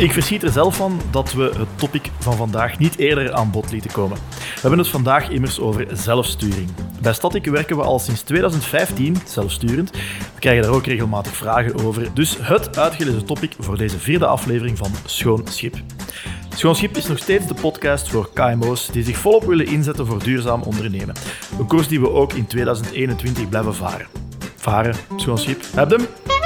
Ik verschiet er zelf van dat we het topic van vandaag niet eerder aan bod lieten komen. We hebben het vandaag immers over zelfsturing. Bij Static werken we al sinds 2015 zelfsturend. We krijgen daar ook regelmatig vragen over. Dus het uitgelezen topic voor deze vierde aflevering van Schoon Schip. Schoon Schip is nog steeds de podcast voor KMO's die zich volop willen inzetten voor duurzaam ondernemen. Een koers die we ook in 2021 blijven varen. Varen, Schoon Schip. Heb hem?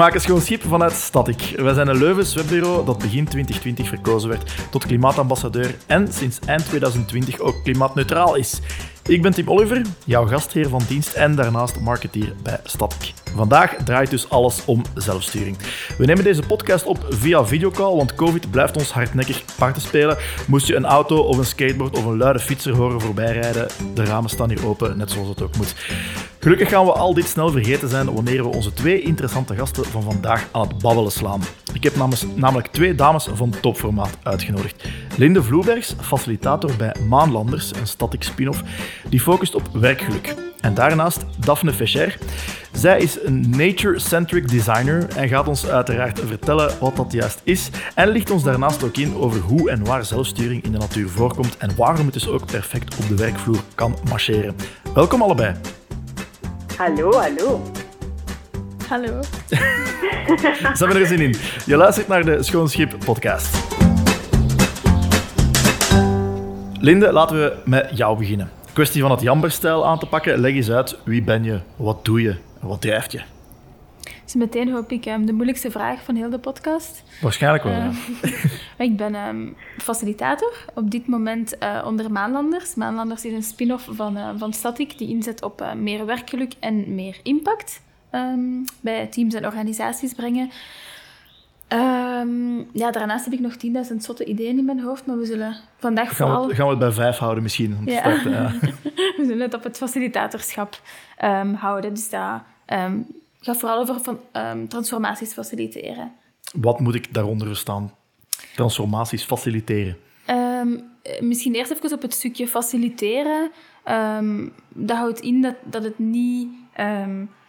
We maken schoon schip vanuit Static. Wij zijn een Leuvens webbureau dat begin 2020 verkozen werd tot klimaatambassadeur en sinds eind 2020 ook klimaatneutraal is. Ik ben Tim Oliver, jouw gastheer van dienst en daarnaast marketeer bij Static. Vandaag draait dus alles om zelfsturing. We nemen deze podcast op via videocall, want COVID blijft ons hardnekkig parten spelen. Moest je een auto of een skateboard of een luide fietser horen voorbijrijden, de ramen staan hier open, net zoals het ook moet. Gelukkig gaan we al dit snel vergeten zijn wanneer we onze twee interessante gasten van vandaag aan het babbelen slaan. Ik heb namens, namelijk twee dames van topformaat uitgenodigd. Linde Vloebergs, facilitator bij Maanlanders, een static spin-off, die focust op werkgeluk. En daarnaast Daphne Fescher. Zij is een nature-centric designer en gaat ons uiteraard vertellen wat dat juist is. En licht ons daarnaast ook in over hoe en waar zelfsturing in de natuur voorkomt en waarom het dus ook perfect op de werkvloer kan marcheren. Welkom allebei. Hallo, hallo. Hallo. Ze hebben er zin in. Je luistert naar de Schoonschip podcast. Linde, laten we met jou beginnen. Kwestie van het jamberstijl aan te pakken. Leg eens uit, wie ben je, wat doe je en wat drijft je? Dus meteen hoop ik um, de moeilijkste vraag van heel de podcast. Waarschijnlijk wel, ja. Uh, ik ben um, facilitator, op dit moment uh, onder Maanlanders. Maanlanders is een spin-off van, uh, van Static, die inzet op meer werkgeluk en meer impact um, bij teams en organisaties brengen. ja, daarnaast heb ik nog 10.000 zotte ideeën in mijn hoofd, maar we zullen vandaag gaan vooral... We, gaan we het bij vijf houden misschien, om te ja. starten. Ja. we zullen het op het facilitatorschap houden, dus dat... gaat vooral over van, um, transformaties faciliteren. Wat moet ik daaronder verstaan? Transformaties faciliteren? Um, misschien eerst even op het stukje faciliteren. Um, dat houdt in dat, dat het niet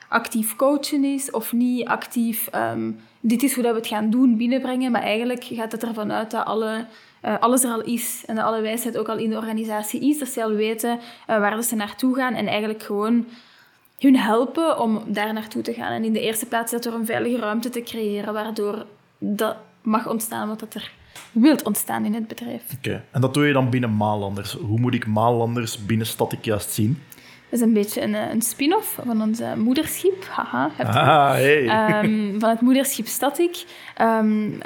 actief coachen is of niet actief dit is hoe dat we het gaan doen binnenbrengen, maar eigenlijk gaat het ervan uit dat alle, uh, alles er al is en dat alle wijsheid ook al in de organisatie is, dat ze al weten uh, waar ze naartoe gaan en eigenlijk gewoon hun helpen om daar naartoe te gaan. En in de eerste plaats dat door een veilige ruimte te creëren, waardoor dat mag ontstaan wat dat er wilt ontstaan in het bedrijf. Oké, okay. en dat doe je dan binnen Maanlanders. Hoe moet ik Maanlanders binnen Static juist zien? Dat is een beetje een, een spin-off van ons moederschip. Haha, ah, hey. um, van het moederschip Static. Um,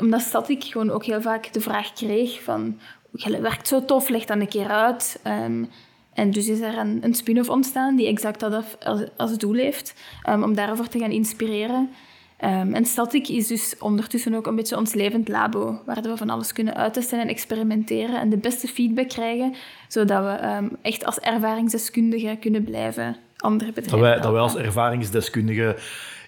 omdat Static gewoon ook heel vaak de vraag kreeg van... Je werkt zo tof, leg dan een keer uit. Um, en dus is er een, een spin-off ontstaan die exact dat als, als doel heeft, um, om daarover te gaan inspireren. Um, en Static is dus ondertussen ook een beetje ons levend labo, waar we van alles kunnen uittesten en experimenteren en de beste feedback krijgen, zodat we um, echt als ervaringsdeskundigen kunnen blijven andere bedrijven Dat wij, dat wij als ervaringsdeskundigen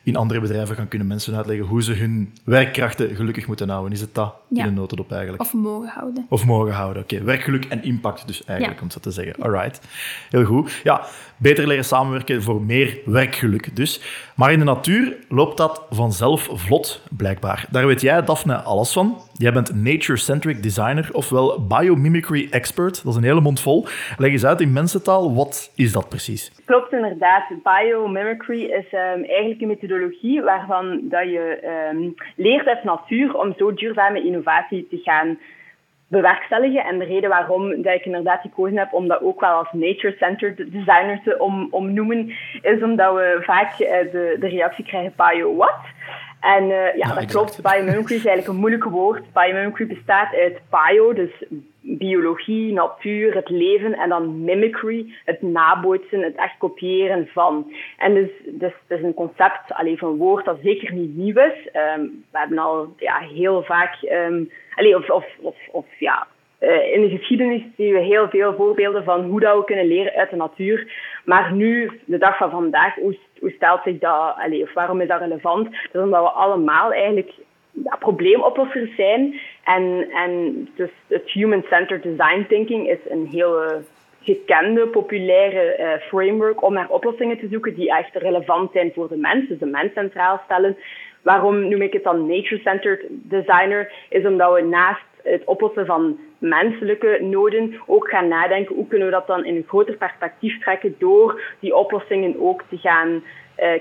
in andere bedrijven gaan kunnen mensen uitleggen hoe ze hun werkkrachten gelukkig moeten houden. Is het dat ja. in de notendop eigenlijk? Of mogen houden. Of mogen houden, oké. Okay. Werkgeluk en impact dus eigenlijk, ja. om zo te zeggen. Alright, heel goed. Ja, beter leren samenwerken voor meer werkgeluk dus. Maar in de natuur loopt dat vanzelf vlot, blijkbaar. Daar weet jij, Daphne, alles van. Jij bent nature-centric designer, ofwel biomimicry expert. Dat is een hele mond vol. Leg eens uit in mensentaal, wat is dat precies? Klopt inderdaad. Biomimicry is um, eigenlijk een methodologie waarvan dat je um, leert uit natuur om zo duurzame innovatie te gaan bewerkstelligen. En de reden waarom dat ik inderdaad gekozen heb om dat ook wel als nature-centered designer te om, omnoemen, is omdat we vaak uh, de, de reactie krijgen, bio what? En uh, ja, dat klopt. Biomimicry is eigenlijk een moeilijk woord. Biomimicry bestaat uit bio, dus biologie, natuur, het leven, en dan mimicry, het nabootsen, het echt kopiëren van. En dus, dus het is een concept, alleen van een woord dat zeker niet nieuw is. Ehm, we hebben al ja, heel vaak, allee, of, of, of, of ja, eh, in de geschiedenis zien we heel veel voorbeelden van hoe dat we kunnen leren uit de natuur. Maar nu, de dag van vandaag, hoe, hoe stelt zich dat, allee, of waarom is dat relevant? Dat is omdat we allemaal eigenlijk probleemoplossers zijn. En, en dus het human-centered design thinking is een heel eh, gekende, populaire eh, framework om naar oplossingen te zoeken die echt relevant zijn voor de mens. Dus de mens centraal stellen. waarom noem ik het dan nature-centered designer? Is omdat we naast het oplossen van menselijke noden ook gaan nadenken hoe kunnen we dat dan in een groter perspectief trekken door die oplossingen ook te gaan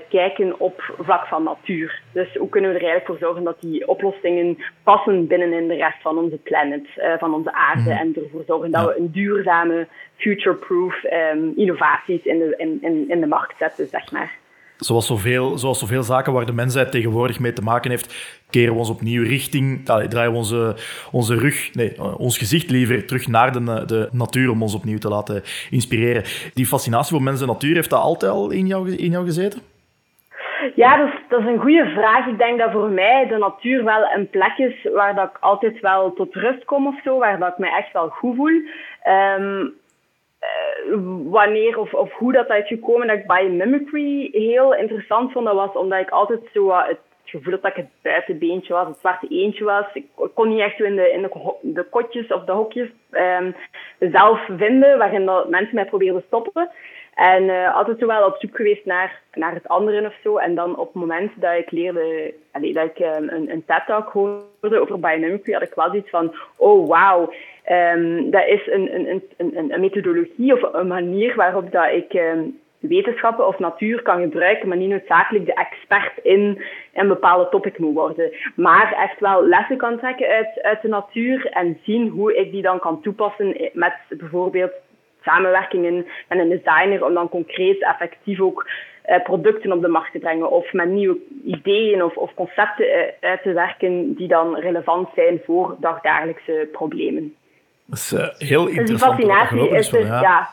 kijken op vlak van natuur. Dus hoe kunnen we er eigenlijk voor zorgen dat die oplossingen passen binnen in de rest van onze planet, uh, van onze aarde, mm. en ervoor zorgen dat we een duurzame, future-proof um, innovaties in de, in, in, in de markt zetten, zeg maar. Zoals zoveel, zoals zoveel zaken waar de mensheid tegenwoordig mee te maken heeft, keren we ons opnieuw richting, draaien we onze, onze rug, nee, eh, ons gezicht liever terug naar de, de natuur om ons opnieuw te laten inspireren. Die fascinatie voor mens en natuur, heeft dat altijd al in jou, in jou gezeten? Ja, dat is, dat een goede vraag. Ik denk dat voor mij de natuur wel een plek is waar dat ik altijd wel tot rust kom of zo, waar dat ik me echt wel goed voel. Um, uh, wanneer of, of hoe dat is gekomen dat ik biomimicry heel interessant vond, dat was omdat ik altijd zo uh, het gevoel dat ik het buitenbeentje was, het zwarte eentje was. Ik, kon niet echt zo in de, in de, de kotjes of de hokjes um, zelf vinden waarin dat mensen mij probeerden stoppen. En uh, altijd zo wel op zoek geweest naar, naar het andere of zo. En dan op het moment dat ik leerde, dat ik um, een, een TED-talk hoorde over biomimicry, had ik wel zoiets van, oh wauw, um, dat is een, een, een, een, methodologie of een manier waarop dat ik um, wetenschappen of natuur kan gebruiken, maar niet noodzakelijk de expert in een bepaalde topic moet worden. Maar echt wel lessen kan trekken uit, uit de natuur en zien hoe ik die dan kan toepassen met bijvoorbeeld samenwerkingen met een designer om dan concreet effectief ook uh, producten op de markt te brengen of met nieuwe ideeën of, of concepten uh, uit te werken die dan relevant zijn voor dagdagelijkse problemen. Dat is uh, heel interessant. Dus die fascinatie is dus, ja. ja.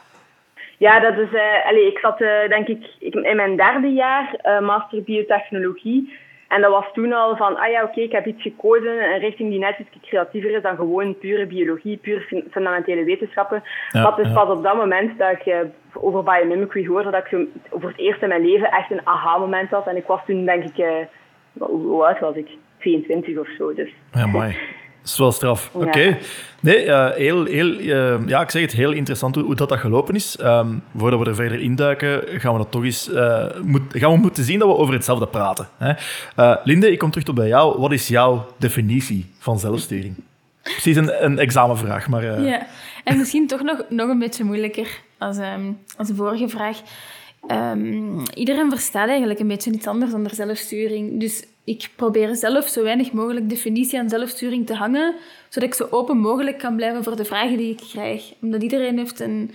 ja. dat is, allez, ik zat denk ik in mijn derde jaar master biotechnologie en dat was toen al van, ah ja, oké, ik heb iets gekozen, een richting die net iets creatiever is dan gewoon pure biologie, puur fundamentele wetenschappen. Ja, dat is pas op dat moment dat ik over biomimicry hoorde, dat ik zo voor het eerst in mijn leven echt een aha-moment had. En ik was toen, denk ik, uh, hoe oud was ik? 22 of zo. Dus. Ja, mooi. Dat is wel straf. Oké. Nee, uh, heel, heel, uh, ja, ik zeg het, heel interessant hoe, hoe dat, dat gelopen is. Um, voordat we er verder induiken, gaan we dat toch eens uh, moet, gaan we moeten zien dat we over hetzelfde praten. Hè? Linde, ik kom terug tot bij jou. Wat is jouw definitie van zelfsturing? Precies een, een examenvraag, maar... Ja, en misschien toch nog, nog een beetje moeilijker als, um, als de vorige vraag. Um, iedereen verstaat eigenlijk een beetje iets anders onder zelfsturing. Dus ik probeer zelf zo weinig mogelijk definitie aan zelfsturing te hangen, zodat ik zo open mogelijk kan blijven voor de vragen die ik krijg. Omdat iedereen heeft een...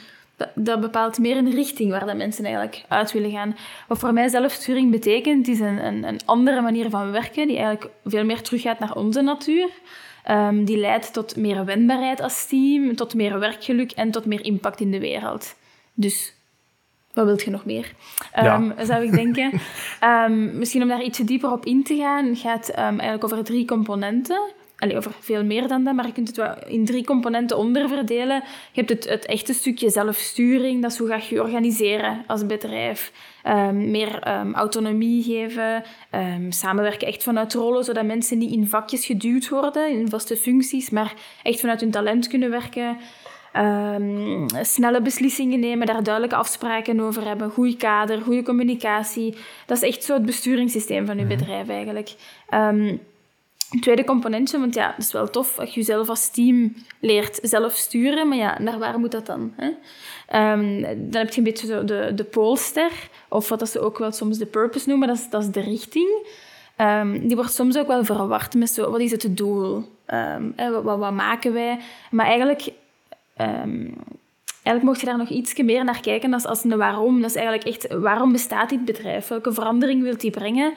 Dat bepaalt meer een richting waar de mensen eigenlijk uit willen gaan. Wat voor mij zelfsturing betekent, is een, een, een andere manier van werken, die eigenlijk veel meer teruggaat naar onze natuur. Um, die leidt tot meer wendbaarheid als team, tot meer werkgeluk en tot meer impact in de wereld. Dus wat wilt je nog meer? Um, Zou ik denken. um, misschien om daar ietsje dieper op in te gaan, gaat um, eigenlijk over drie componenten. Allee, over veel meer dan dat, maar je kunt het wel in drie componenten onderverdelen. Je hebt het, het echte stukje zelfsturing, dat is hoe ga je organiseren als bedrijf. meer autonomie geven, samenwerken echt vanuit rollen, zodat mensen niet in vakjes geduwd worden, in vaste functies, maar echt vanuit hun talent kunnen werken. Um, snelle beslissingen nemen, daar duidelijke afspraken over hebben, goed kader, goede communicatie. Dat is echt zo het besturingssysteem van je mhm. bedrijf eigenlijk. Um, tweede componentje, want ja, dat is wel tof als je jezelf als team leert zelf sturen, maar ja, naar waar moet dat dan? Hè? Um, dan heb je een beetje zo de, de poolster, of wat ze ook wel soms de purpose noemen, dat is, dat is de richting. Um, die wordt soms ook wel verward met zo, wat is het doel? Um, wat, wat, maken wij? Maar eigenlijk Um, eigenlijk mocht je daar nog iets meer naar kijken als, als een waarom. Dat is eigenlijk echt, waarom bestaat dit bedrijf? Welke verandering wilt hij brengen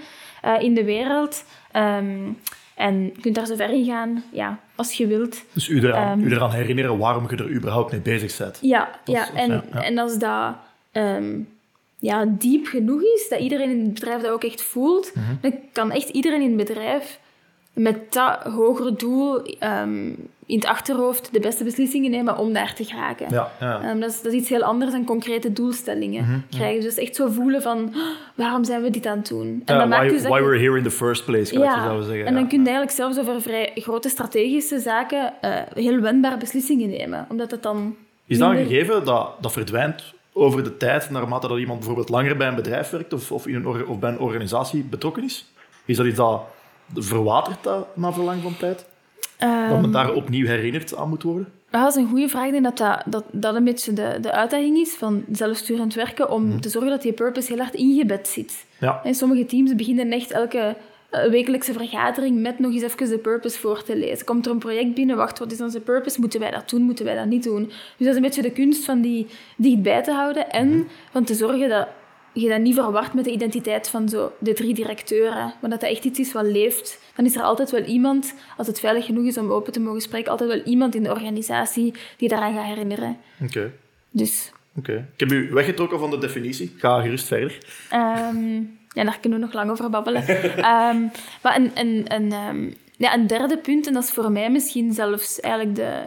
uh, in de wereld? Um, en je kunt daar zo ver in gaan, ja, als je wilt. Dus u eraan, um, u eraan herinneren waarom je er überhaupt mee bezig bent. Ja, ja, en, ja, en als dat ja, diep genoeg is, dat iedereen in het bedrijf dat ook echt voelt, mm -hmm. dan kan echt iedereen in het bedrijf met dat hogere doel um, in het achterhoofd de beste beslissingen nemen om daar te geraken. Ja, ja. Um, dat, is, dat, is, iets heel anders dan concrete doelstellingen mm -hmm. krijgen. Dus echt zo voelen van, oh, waarom zijn we dit aan het doen? En dan why, dus why we're here in the first place, kan ja, je zeggen. En dan kun je eigenlijk zelfs over vrij grote strategische zaken uh, heel wendbare beslissingen nemen. Omdat het dan... Is dat een gegeven dat, dat verdwijnt over de tijd, naarmate dat iemand bijvoorbeeld langer bij een bedrijf werkt of, of, in een, of bij een organisatie betrokken is? Is dat iets dat verwatert dat na verlang van tijd? dat men Ehm, daar opnieuw herinnerd aan moet worden? Dat is een goede vraag. Ik denk dat dat, dat, dat een beetje de, de uitdaging is van zelfsturend werken, om te zorgen dat die purpose heel hard ingebed zit. Ja. En sommige teams beginnen echt elke eh, wekelijkse vergadering met nog eens even de purpose voor te lezen. Komt er een project binnen, wacht, wat is onze purpose? Moeten wij dat doen, moeten wij dat niet doen? Dus dat is een beetje de kunst van die dichtbij te houden en van te zorgen dat je dat niet verward met de identiteit van zo de drie directeuren, maar dat dat echt iets is wat leeft. Dan is er altijd wel iemand, als het veilig genoeg is om open te mogen spreken, altijd wel iemand in de organisatie die daaraan gaat herinneren. Oké. Dus Oké. Ik heb u weggetrokken van de definitie. Ga gerust verder. Ehm, ja, daar kunnen we nog lang over babbelen. Ehm, maar een, een, een, ehm, ja, een derde punt, en dat is voor mij misschien zelfs eigenlijk de,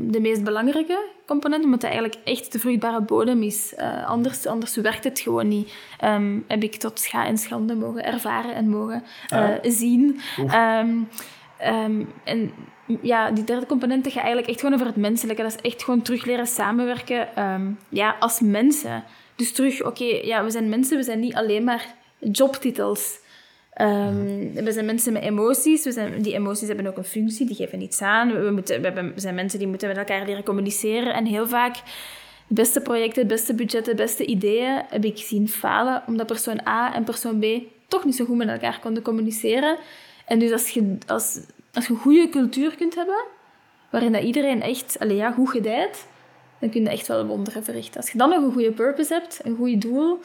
de meest belangrijke component, omdat dat eigenlijk echt de vruchtbare bodem is. Eh, anders, anders werkt het gewoon niet. Ehm, heb ik tot scha en schande mogen ervaren en mogen eh, Ah. zien. Oef. Ehm, ehm, en ja, die derde component gaat eigenlijk echt gewoon over het menselijke. Dat is echt gewoon terug leren samenwerken ehm, ja, als mensen. Dus terug, oké, ja, we zijn mensen, we zijn niet alleen maar jobtitels. Ehm, We zijn mensen met emoties. We zijn, die emoties hebben ook een functie, die geven iets aan. We, we, zijn mensen die moeten met elkaar leren communiceren. En heel vaak, de beste projecten, beste budgetten, de beste ideeën heb ik zien falen, omdat persoon A en persoon B toch niet zo goed met elkaar konden communiceren. En dus als je, als, als je een goede cultuur kunt hebben, waarin dat iedereen echt allee, ja, goed gedijt, dan kun je echt wel wonderen verrichten. Als je dan nog een goede purpose hebt, een goed doel,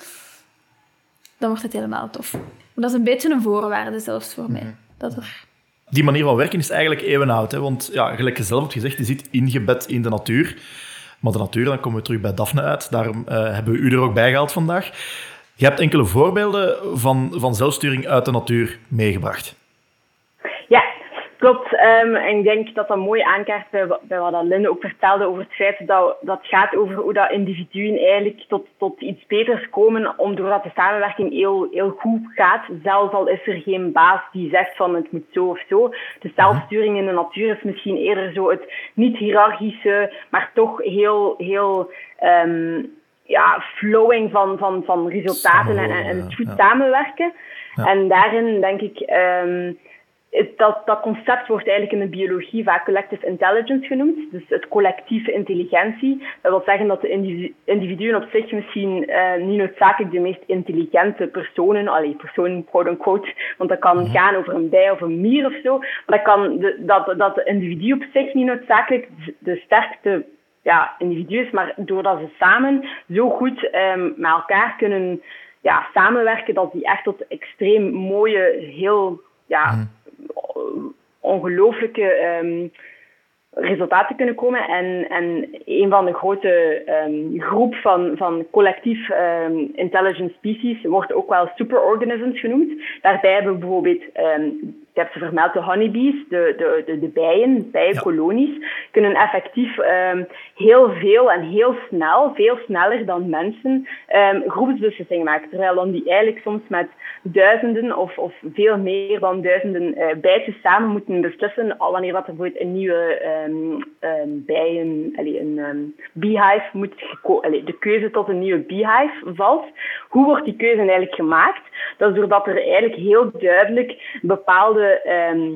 dan wordt het helemaal tof. Maar dat is een beetje een voorwaarde zelfs voor mij. Dat er... Die manier van werken is eigenlijk eeuwenoud. Hè? Want ja, gelijk je zelf hebt gezegd, je zit ingebed in de natuur. Maar de natuur, dan komen we terug bij Daphne uit. Daarom eh, hebben we u er ook bij gehaald vandaag. Je hebt enkele voorbeelden van, van zelfsturing uit de natuur meegebracht. Klopt. Ehm, en ik denk dat dat mooi aankaart bij, wa- bij wat Linde ook vertelde over het feit dat dat gaat over hoe dat individuen eigenlijk tot, tot iets beters komen, om doordat de samenwerking heel, heel goed gaat, zelfs al is er geen baas die zegt van het moet zo of zo. De zelfsturing in de natuur is misschien eerder zo het niet-hierarchische, maar toch heel, heel ehm, ja, flowing van, van, van resultaten en, en, goed Ja. samenwerken. Ja. En daarin denk ik... ehm, dat, dat concept wordt eigenlijk in de biologie vaak collective intelligence genoemd. Dus het collectieve intelligentie. Dat wil zeggen dat de individu- individuen op zich misschien eh, niet noodzakelijk de meest intelligente personen, allee, personen quote-unquote, want dat kan gaan over een bij of een mier of zo, maar dat, kan de, dat, dat de individu op zich niet noodzakelijk de sterkste ja, individu is, maar doordat ze samen zo goed ehm, met elkaar kunnen ja, samenwerken, dat die echt tot extreem mooie, heel ja, ongelooflijke ehm, resultaten kunnen komen. En, en een van de grote ehm, groep van, van collectief ehm, intelligent species wordt ook wel superorganisms genoemd. Daarbij hebben we bijvoorbeeld, ik heb ze vermeld, de honeybees, de, de, de, de bijen, bijenkolonies, kunnen effectief ehm, heel veel en heel snel, veel sneller dan mensen, ehm, groepsbeslissingen maken. Terwijl dan die eigenlijk soms met duizenden of, of veel meer dan duizenden eh, bijtjes samen moeten beslissen wanneer dat er bijvoorbeeld een nieuwe ehm, bijen, allee, een beehive moet allee, de keuze tot een nieuwe beehive valt. Hoe wordt die keuze eigenlijk gemaakt? Dat is doordat er eigenlijk heel duidelijk bepaalde ehm,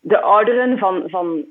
de ouderen van, van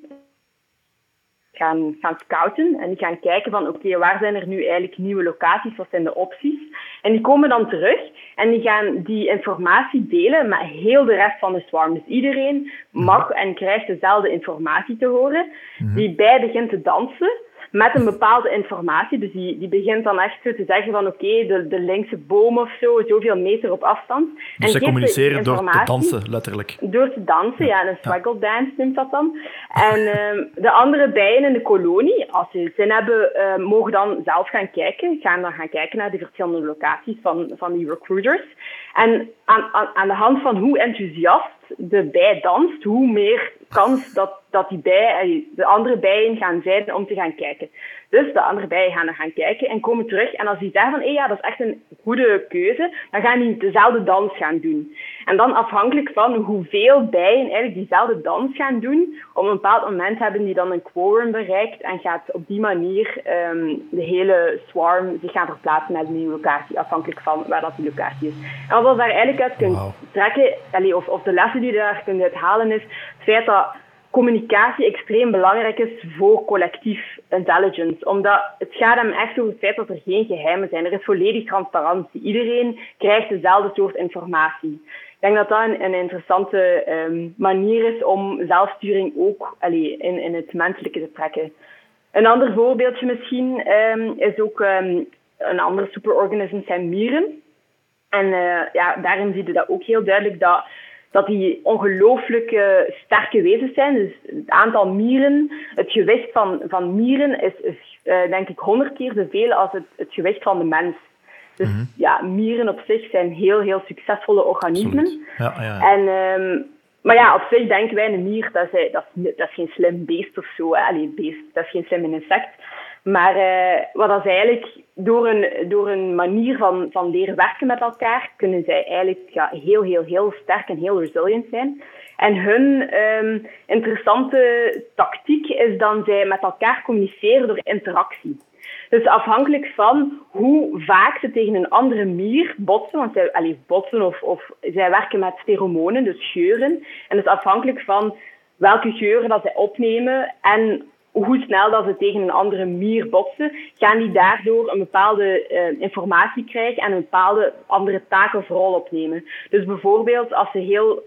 gaan, gaan scouten en die gaan kijken van oké, waar zijn er nu eigenlijk nieuwe locaties, wat zijn de opties? En die komen dan terug en die gaan die informatie delen met heel de rest van de swarm. Dus iedereen mag en krijgt dezelfde informatie te horen. Die bij begint te dansen met een bepaalde informatie. Dus die, die begint dan echt zo te zeggen van oké, de, de linkse boom of zo, zoveel meter op afstand. Dus en zij communiceren door te dansen, letterlijk. door te dansen, ja, een swaggle dance noemt dat dan. En ehm, de andere bijen in de kolonie, als ze zin hebben, eh, mogen dan zelf gaan kijken. Gaan dan gaan kijken naar de verschillende locaties van, van die recruiters. En aan, aan, aan de hand van hoe enthousiast de bij danst, hoe meer kans dat, dat die bij, eh, de andere bijen gaan zijn om te gaan kijken. Dus de andere bijen gaan dan gaan kijken en komen terug. En als die zeggen van, hé ja, dat is echt een goede keuze, dan gaan die dezelfde dans gaan doen. En dan afhankelijk van hoeveel bijen eigenlijk diezelfde dans gaan doen, op een bepaald moment hebben die dan een quorum bereikt en gaat op die manier um, de hele swarm zich gaan verplaatsen naar de nieuwe locatie, afhankelijk van waar dat die locatie is. En wat we daar eigenlijk uit kunt trekken, of, of de lessen die je daar kunt uithalen, is het feit dat communicatie extreem belangrijk is voor collectief intelligence. Omdat het gaat hem echt over het feit dat er geen geheimen zijn. Er is volledig transparantie. Iedereen krijgt dezelfde soort informatie. Ik denk dat dat een, interessante um, manier is om zelfsturing ook in, in het menselijke te trekken. Een ander voorbeeldje misschien um, is ook um, een ander superorganisme zijn mieren. En uh, ja, daarin zie je dat ook heel duidelijk dat dat die ongelooflijk sterke wezens zijn. Dus het aantal mieren, het gewicht van, van mieren is, is uh, denk ik honderd keer zoveel als het, het gewicht van de mens. Dus mm -hmm. ja, mieren op zich zijn heel, heel succesvolle organismen. Ja, ja. En, um, maar ja, op zich denken wij een mier, dat is, dat is, dat is geen slim beest of zo. Hè. Allee, beest, dat is geen slim insect. Maar uh, wat dat eigenlijk door een, door een manier van, van leren werken met elkaar, kunnen zij eigenlijk ja, heel, heel, heel sterk en heel resilient zijn. En hun um, interessante tactiek is dan zij met elkaar communiceren door interactie. Dus afhankelijk van hoe vaak ze tegen een andere mier botsen, want zij allez, botsen of, of zij werken met pheromonen, dus geuren. En dus afhankelijk van welke geuren dat zij opnemen en hoe snel dat ze tegen een andere mier botsen, gaan die daardoor een bepaalde uh, informatie krijgen en een bepaalde andere taak of rol opnemen. Dus bijvoorbeeld als ze heel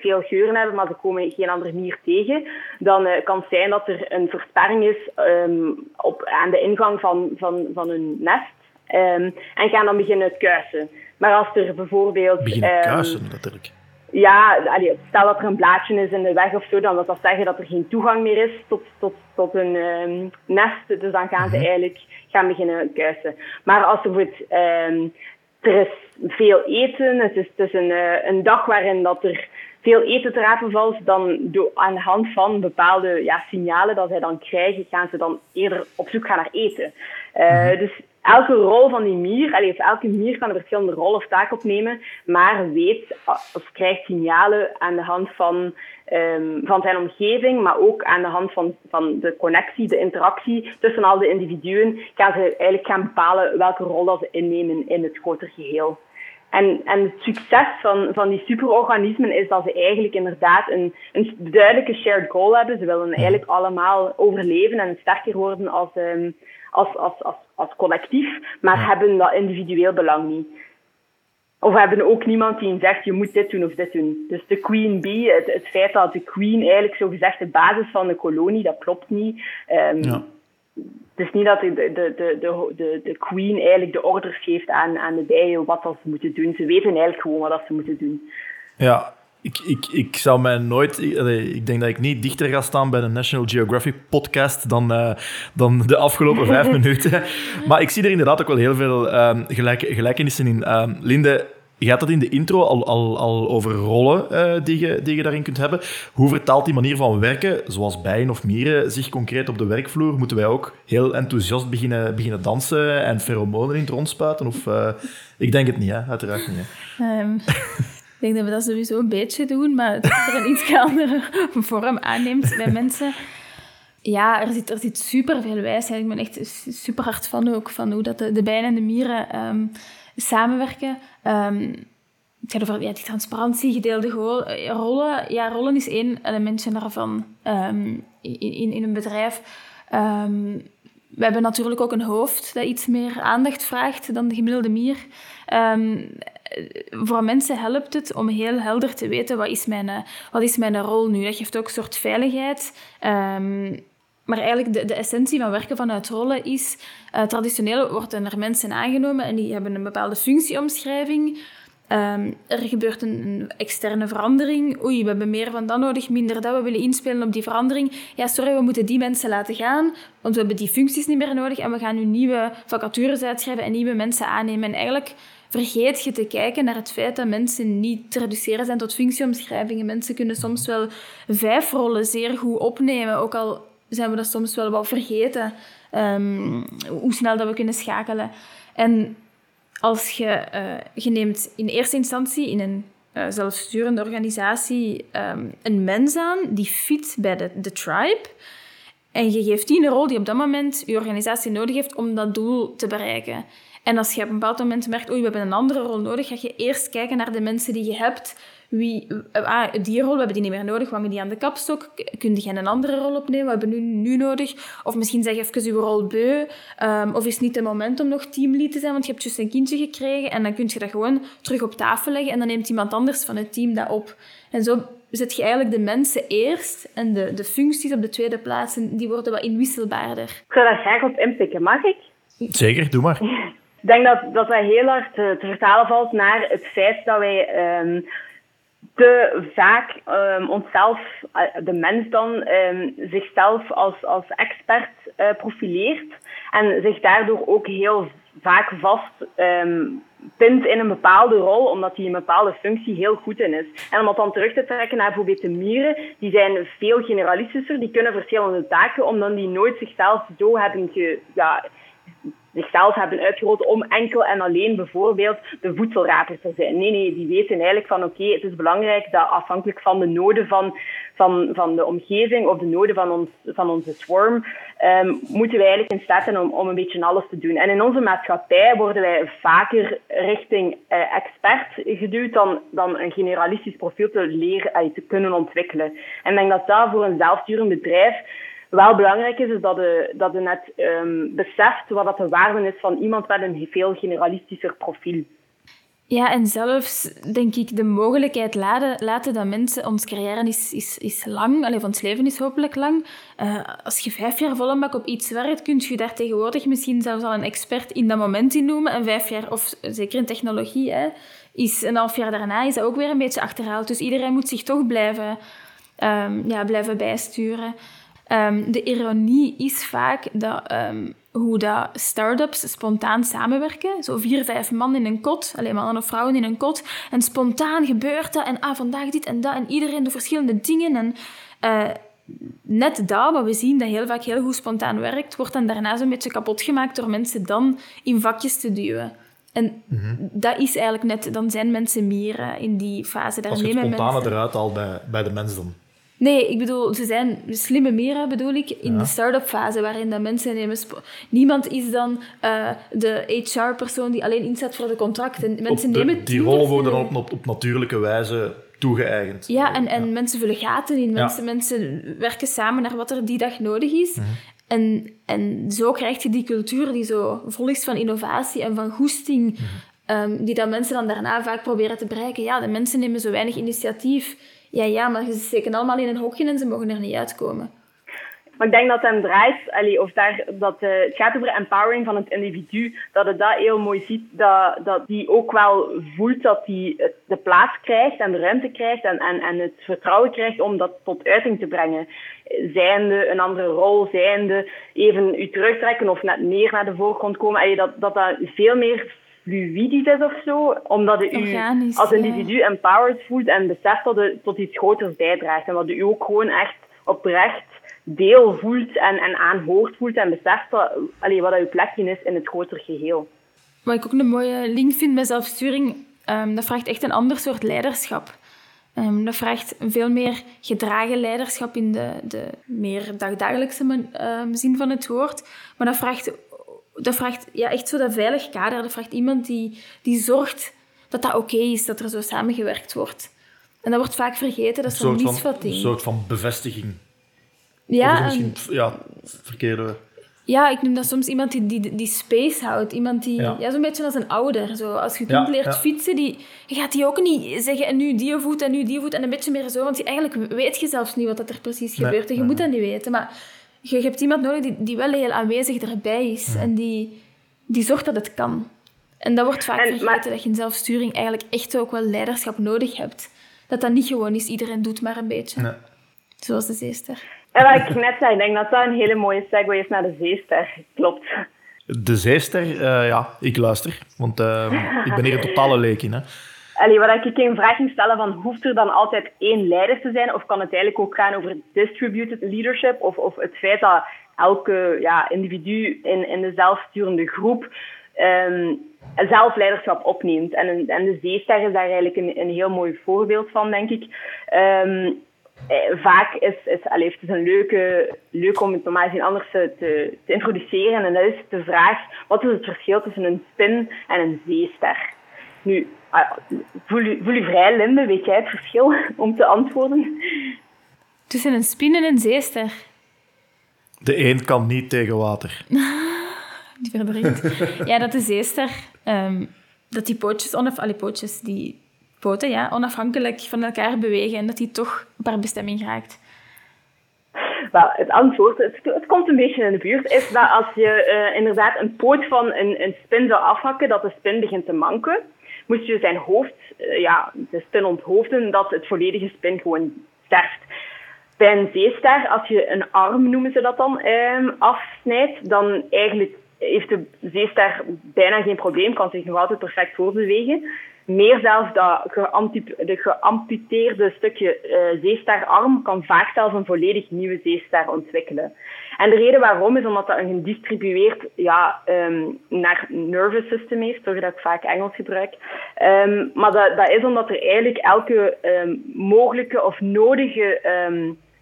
veel geuren hebben, maar ze komen geen andere mier tegen, dan uh, kan het zijn dat er een versperring is um, op, aan de ingang van, van, van hun nest. Um, en gaan dan beginnen kuisen. Maar als er bijvoorbeeld... Beginnen um, kuisen, natuurlijk. Ja, allee, stel dat er een blaadje is in de weg of zo, dan wil dat zeggen dat er geen toegang meer is tot, tot, tot een um, nest. Dus dan gaan ze eigenlijk gaan beginnen kuisen. Maar als er bijvoorbeeld, um, er is veel eten, het is, het is een, uh, een dag waarin dat er veel eten te rapen valt, dan door, aan de hand van bepaalde ja, signalen dat zij dan krijgen, gaan ze dan eerder op zoek gaan naar eten. Uh, dus elke rol van die mier, allee, elke mier kan een verschillende rol of taak opnemen, maar weet of krijgt signalen aan de hand van, um, van zijn omgeving, maar ook aan de hand van, van de connectie, de interactie tussen al de individuen, gaan ze eigenlijk gaan bepalen welke rol ze innemen in het grotere geheel. En, en het succes van, van die superorganismen is dat ze eigenlijk inderdaad een, een duidelijke shared goal hebben. Ze willen eigenlijk allemaal overleven en sterker worden als, um, als, als, als, als collectief, maar ja. hebben dat individueel belang niet. Of hebben ook niemand die zegt, je moet dit doen of dit doen. Dus de queen bee, het, het feit dat de queen eigenlijk zo gezegd de basis van de kolonie, dat klopt niet. Um, ja. Het is niet dat de, de, de, de, de, queen eigenlijk de orders geeft aan, aan de bijen wat ze moeten doen. Ze weten eigenlijk gewoon wat ze moeten doen. Ja, ik, ik, ik zou mij nooit... Ik denk dat ik niet dichter ga staan bij een National Geographic podcast dan, uh, dan de afgelopen vijf minuten. Maar ik zie er inderdaad ook wel heel veel um, gelijk, gelijkenissen in. Um, Linde, je had dat in de intro al, al, al over rollen uh, die, je, die je daarin kunt hebben. Hoe vertaalt die manier van werken, zoals bijen of mieren, zich concreet op de werkvloer? Moeten wij ook heel enthousiast beginnen, beginnen dansen en pheromonen in het rondspuiten? Of, uh, ik denk het niet, hè? uiteraard niet. Um. Ik denk dat we dat sowieso een beetje doen, maar dat er een iets andere vorm aanneemt bij mensen. Ja, er zit, er zit super veel wijsheid. Ik ben echt super hard van ook van hoe dat de, bijen en de mieren um, samenwerken. Um, het gaat over ja, die transparantie, gedeelde rollen. Ja, rollen is één elementje daarvan um, in, in, in een bedrijf. we hebben natuurlijk ook een hoofd dat iets meer aandacht vraagt dan de gemiddelde mier. Voor mensen helpt het om heel helder te weten wat is mijn, wat is mijn rol nu. Dat geeft ook een soort veiligheid. Maar eigenlijk de, de essentie van werken vanuit rollen is... Uh, traditioneel worden er mensen aangenomen en die hebben een bepaalde functieomschrijving. Um, er gebeurt een, een, externe verandering. Oei, we hebben meer van dat nodig, minder dat. We willen inspelen op die verandering. Ja, sorry, we moeten die mensen laten gaan, want we hebben die functies niet meer nodig. En we gaan nu nieuwe vacatures uitschrijven en nieuwe mensen aannemen. En eigenlijk vergeet je te kijken naar het feit dat mensen niet te reduceren zijn tot functieomschrijvingen. Mensen kunnen soms wel vijf rollen zeer goed opnemen, ook al zijn we dat soms wel wat vergeten. ehm, hoe snel dat we kunnen schakelen. En als je, je neemt in eerste instantie in een uh, zelfsturende organisatie um, een mens aan die fit bij de, de tribe. En je geeft die een rol die op dat moment je organisatie nodig heeft om dat doel te bereiken. En als je op een bepaald moment merkt, oei, we hebben een andere rol nodig, ga je eerst kijken naar de mensen die je hebt. Wie, ah, die rol, we hebben die niet meer nodig, we hangen die aan de kapstok. Kun je een andere rol opnemen, we hebben nu, nu nodig. Of misschien zeg je even uw rol beu. Um, of is het niet het moment om nog teamlead te zijn, want je hebt juist een kindje gekregen. En dan kun je dat gewoon terug op tafel leggen en dan neemt iemand anders van het team dat op. En zo zet je eigenlijk de mensen eerst en de, de functies op de tweede plaats. En die worden wat inwisselbaarder. Ik zou daar graag op inpikken, mag ik? Zeker, doe maar. Ik denk dat, dat dat heel hard te, te vertalen valt naar het feit dat wij um, te vaak um, onszelf, uh, de mens dan, um, zichzelf als, als expert uh, profileert en zich daardoor ook heel vaak vast pint in een bepaalde rol, omdat die een bepaalde functie heel goed in is. En om dat dan terug te trekken naar bijvoorbeeld de mieren, die zijn veel generalistischer, die kunnen verschillende taken, omdat die nooit zichzelf zo hebben ge, ja, zichzelf hebben uitgerold om enkel en alleen bijvoorbeeld de voedselraper te zijn. Nee, nee, die weten eigenlijk van oké, het is belangrijk dat afhankelijk van de noden van, van, van de omgeving of de noden van, ons, van onze swarm, um, moeten wij eigenlijk in staat zijn om, om een beetje alles te doen. En in onze maatschappij worden wij vaker richting uh, expert geduwd dan, dan een generalistisch profiel te leren uh, te kunnen ontwikkelen. En ik denk dat dat voor een zelfsturend bedrijf wel belangrijk is, is dat je, dat je net um, beseft wat dat de waarde is van iemand met een veel generalistischer profiel. Ja, en zelfs denk ik de mogelijkheid laten, laten dat mensen, ons carrière is, is, is lang, alleen van ons leven is hopelijk lang. Uh, als je vijf jaar volle op iets werkt, kun je daar tegenwoordig misschien zelfs al een expert in dat moment in noemen. En vijf jaar, of zeker in technologie, hè, is een half jaar daarna is dat ook weer een beetje achterhaald. Dus iedereen moet zich toch blijven, um, ja, blijven bijsturen. Um, de ironie is vaak dat, um, hoe dat start-ups spontaan samenwerken. Zo vier, vijf man in een kot, alleen mannen of vrouwen in een kot. En spontaan gebeurt dat. En ah, vandaag dit en dat. En iedereen doet verschillende dingen. En uh, net dat, wat we zien, dat heel vaak heel goed spontaan werkt, wordt dan daarna zo'n beetje kapot gemaakt door mensen dan in vakjes te duwen. En mm -hmm. dat is eigenlijk net, dan zijn mensen meer uh, in die fase. Daar Als je het spontane mensen... eruit al bij, bij de mens dan. Nee, ik bedoel, ze zijn slimme meren, bedoel ik, in de start-up fase, waarin dat mensen nemen... Niemand is dan uh, de HR-persoon die alleen inzet voor de contracten. Mensen de, nemen die rollen worden op, op, op, natuurlijke wijze toegeëigend. Ja, en, en ja. mensen vullen gaten in. Mensen, ja. mensen werken samen naar wat er die dag nodig is. Mm -hmm. En, en zo krijg je die cultuur die zo vol is van innovatie en van goesting, mm -hmm. um, die dat mensen dan daarna vaak proberen te bereiken. Ja, de mensen nemen zo weinig initiatief ja, ja, maar ze steken allemaal in een hokje en ze mogen er niet uitkomen. Maar ik denk dat hem draait, of daar, dat, uh, het gaat over empowering van het individu, dat het dat heel mooi ziet, dat, dat die ook wel voelt dat hij de plaats krijgt en de ruimte krijgt en, en, en het vertrouwen krijgt om dat tot uiting te brengen. Zijnde een andere rol, zijnde even u terugtrekken of net meer naar de voorgrond komen, dat, dat dat veel meer fluidisch is of zo, omdat je u als individu ja. empowered voelt en beseft dat het tot iets groters bijdraagt en dat je ook gewoon echt oprecht deel voelt en, en aanhoort voelt en beseft dat, allee, wat je plekje is in het grotere geheel. Wat ik ook een mooie link vind bij zelfsturing, um, dat vraagt echt een ander soort leiderschap. Um, dat vraagt een veel meer gedragen leiderschap in de, de meer dagdagelijkse um, zin van het woord. Maar dat vraagt dat vraagt ja, echt zo dat veilig kader. Dat vraagt iemand die, die zorgt dat dat oké is, dat er zo samengewerkt wordt. En dat wordt vaak vergeten, dat is zo'n misvatting. Een soort van bevestiging. Ja, misschien, ja, verkeerde... Ja, ik noem dat soms iemand die, die, die space houdt. Iemand die, ja. ja zo'n beetje als een ouder. Zo, als je kind ja, leert ja. fietsen, die, je gaat die ook niet zeggen en nu die voet en nu die voet en een beetje meer zo. Want eigenlijk weet je zelfs niet wat er precies gebeurt. En je moet dat niet weten. Maar je, hebt iemand nodig die, die wel heel aanwezig erbij is en die, die zorgt dat het kan. En dat wordt vaak en, vergeten, maar... dat je in zelfsturing eigenlijk echt ook wel leiderschap nodig hebt. Dat dat niet gewoon is, iedereen doet maar een beetje. Nee. Zoals de zeester. En wat ik net zei, ik denk dat dat een hele mooie segue is naar de zeester. Klopt. De zeester, uh, ja, ik luister. Want uh, ik ben hier een totale leek in. Hè. Allee, wat ik een vraag ging stellen van, hoeft er dan altijd één leider te zijn? Of kan het eigenlijk ook gaan over distributed leadership? Of, of het feit dat elke ja, individu in, in de zelfsturende groep um, zelfleiderschap opneemt. En, en de zeester is daar eigenlijk een, een heel mooi voorbeeld van, denk ik. Um, vaak is, is allez, het is een leuke, leuk om het normaal gezien anders te, te, introduceren. En dat is de vraag, wat is het verschil tussen een spin en een zeester? Nu, ah, voel je, voel je vrij, Linde, weet jij het verschil om te antwoorden? Tussen een spin en een zeester? De een kan niet tegen water. die verdrinkt. ja, dat de zeester, um, dat die pootjes, onaf, alle pootjes, die poten, ja, onafhankelijk van elkaar bewegen en dat die toch op haar bestemming raakt. Wel, het antwoord, het, het, komt een beetje in de buurt, is dat als je uh, inderdaad een poot van een, een spin zou afhakken, dat de spin begint te manken, moest je zijn hoofd, uh, ja, de spin onthoofden, dat het volledige spin gewoon sterft. Bij een zeester, als je een arm, noemen ze dat dan, eh, afsnijdt, dan eigenlijk heeft de zeester bijna geen probleem, kan zich nog altijd perfect voorbewegen. Meer zelfs dat de geamputeerde stukje uh, zeesterarm kan vaak zelfs een volledig nieuwe zeester ontwikkelen. En de reden waarom is omdat dat een gedistribueerd ja, um, naar nervous system heeft, toch dat ik vaak Engels gebruik. Um, maar dat, dat is omdat er eigenlijk elke um, mogelijke of nodige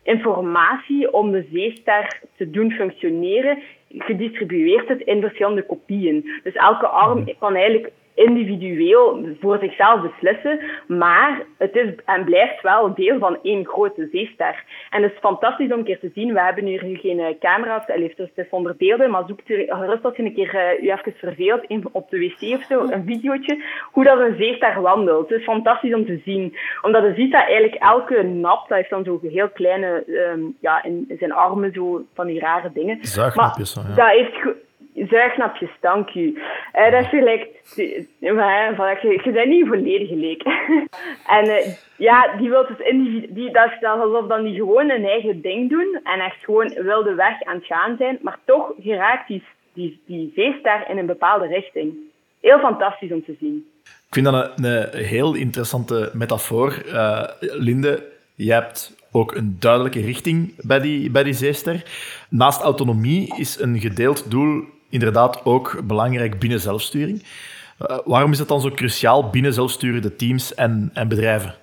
informatie om de zeester te doen functioneren gedistribueerd is in verschillende kopieën. Dus elke arm kan eigenlijk individueel voor zichzelf beslissen, maar het is en blijft wel deel van één grote zeester. En het is fantastisch om een keer te zien. We hebben hier nu geen eh, camera's, het is zonder beelden, maar zoek gerust als je een keer uh, u even verveelt op de wc of zo, een videootje, hoe dat een zeester wandelt. Het is fantastisch om te zien. Omdat je ziet dat eigenlijk elke nap, dat heeft dan zo heel kleine, um, ja, in zijn armen zo van die rare dingen. Zuignapjes, ja. Dat heeft Zuignapjes, dank u. Uh, dat is gelijk... Maar, je, bent niet volledig gelijk. en uh, ja, die wil dus individu... Dat is alsof dan die gewoon een eigen ding doen en echt gewoon wilde weg aan het gaan zijn, maar toch geraakt die, die, die zeester in een bepaalde richting. Heel fantastisch om te zien. Ik vind dat een, heel interessante metafoor. Uh, Linde, je hebt ook een duidelijke richting bij die, bij die zeester. Naast autonomie is een gedeeld doel inderdaad ook belangrijk binnen zelfsturing. Uh, waarom is dat dan zo cruciaal binnen zelfsturende teams en, en bedrijven?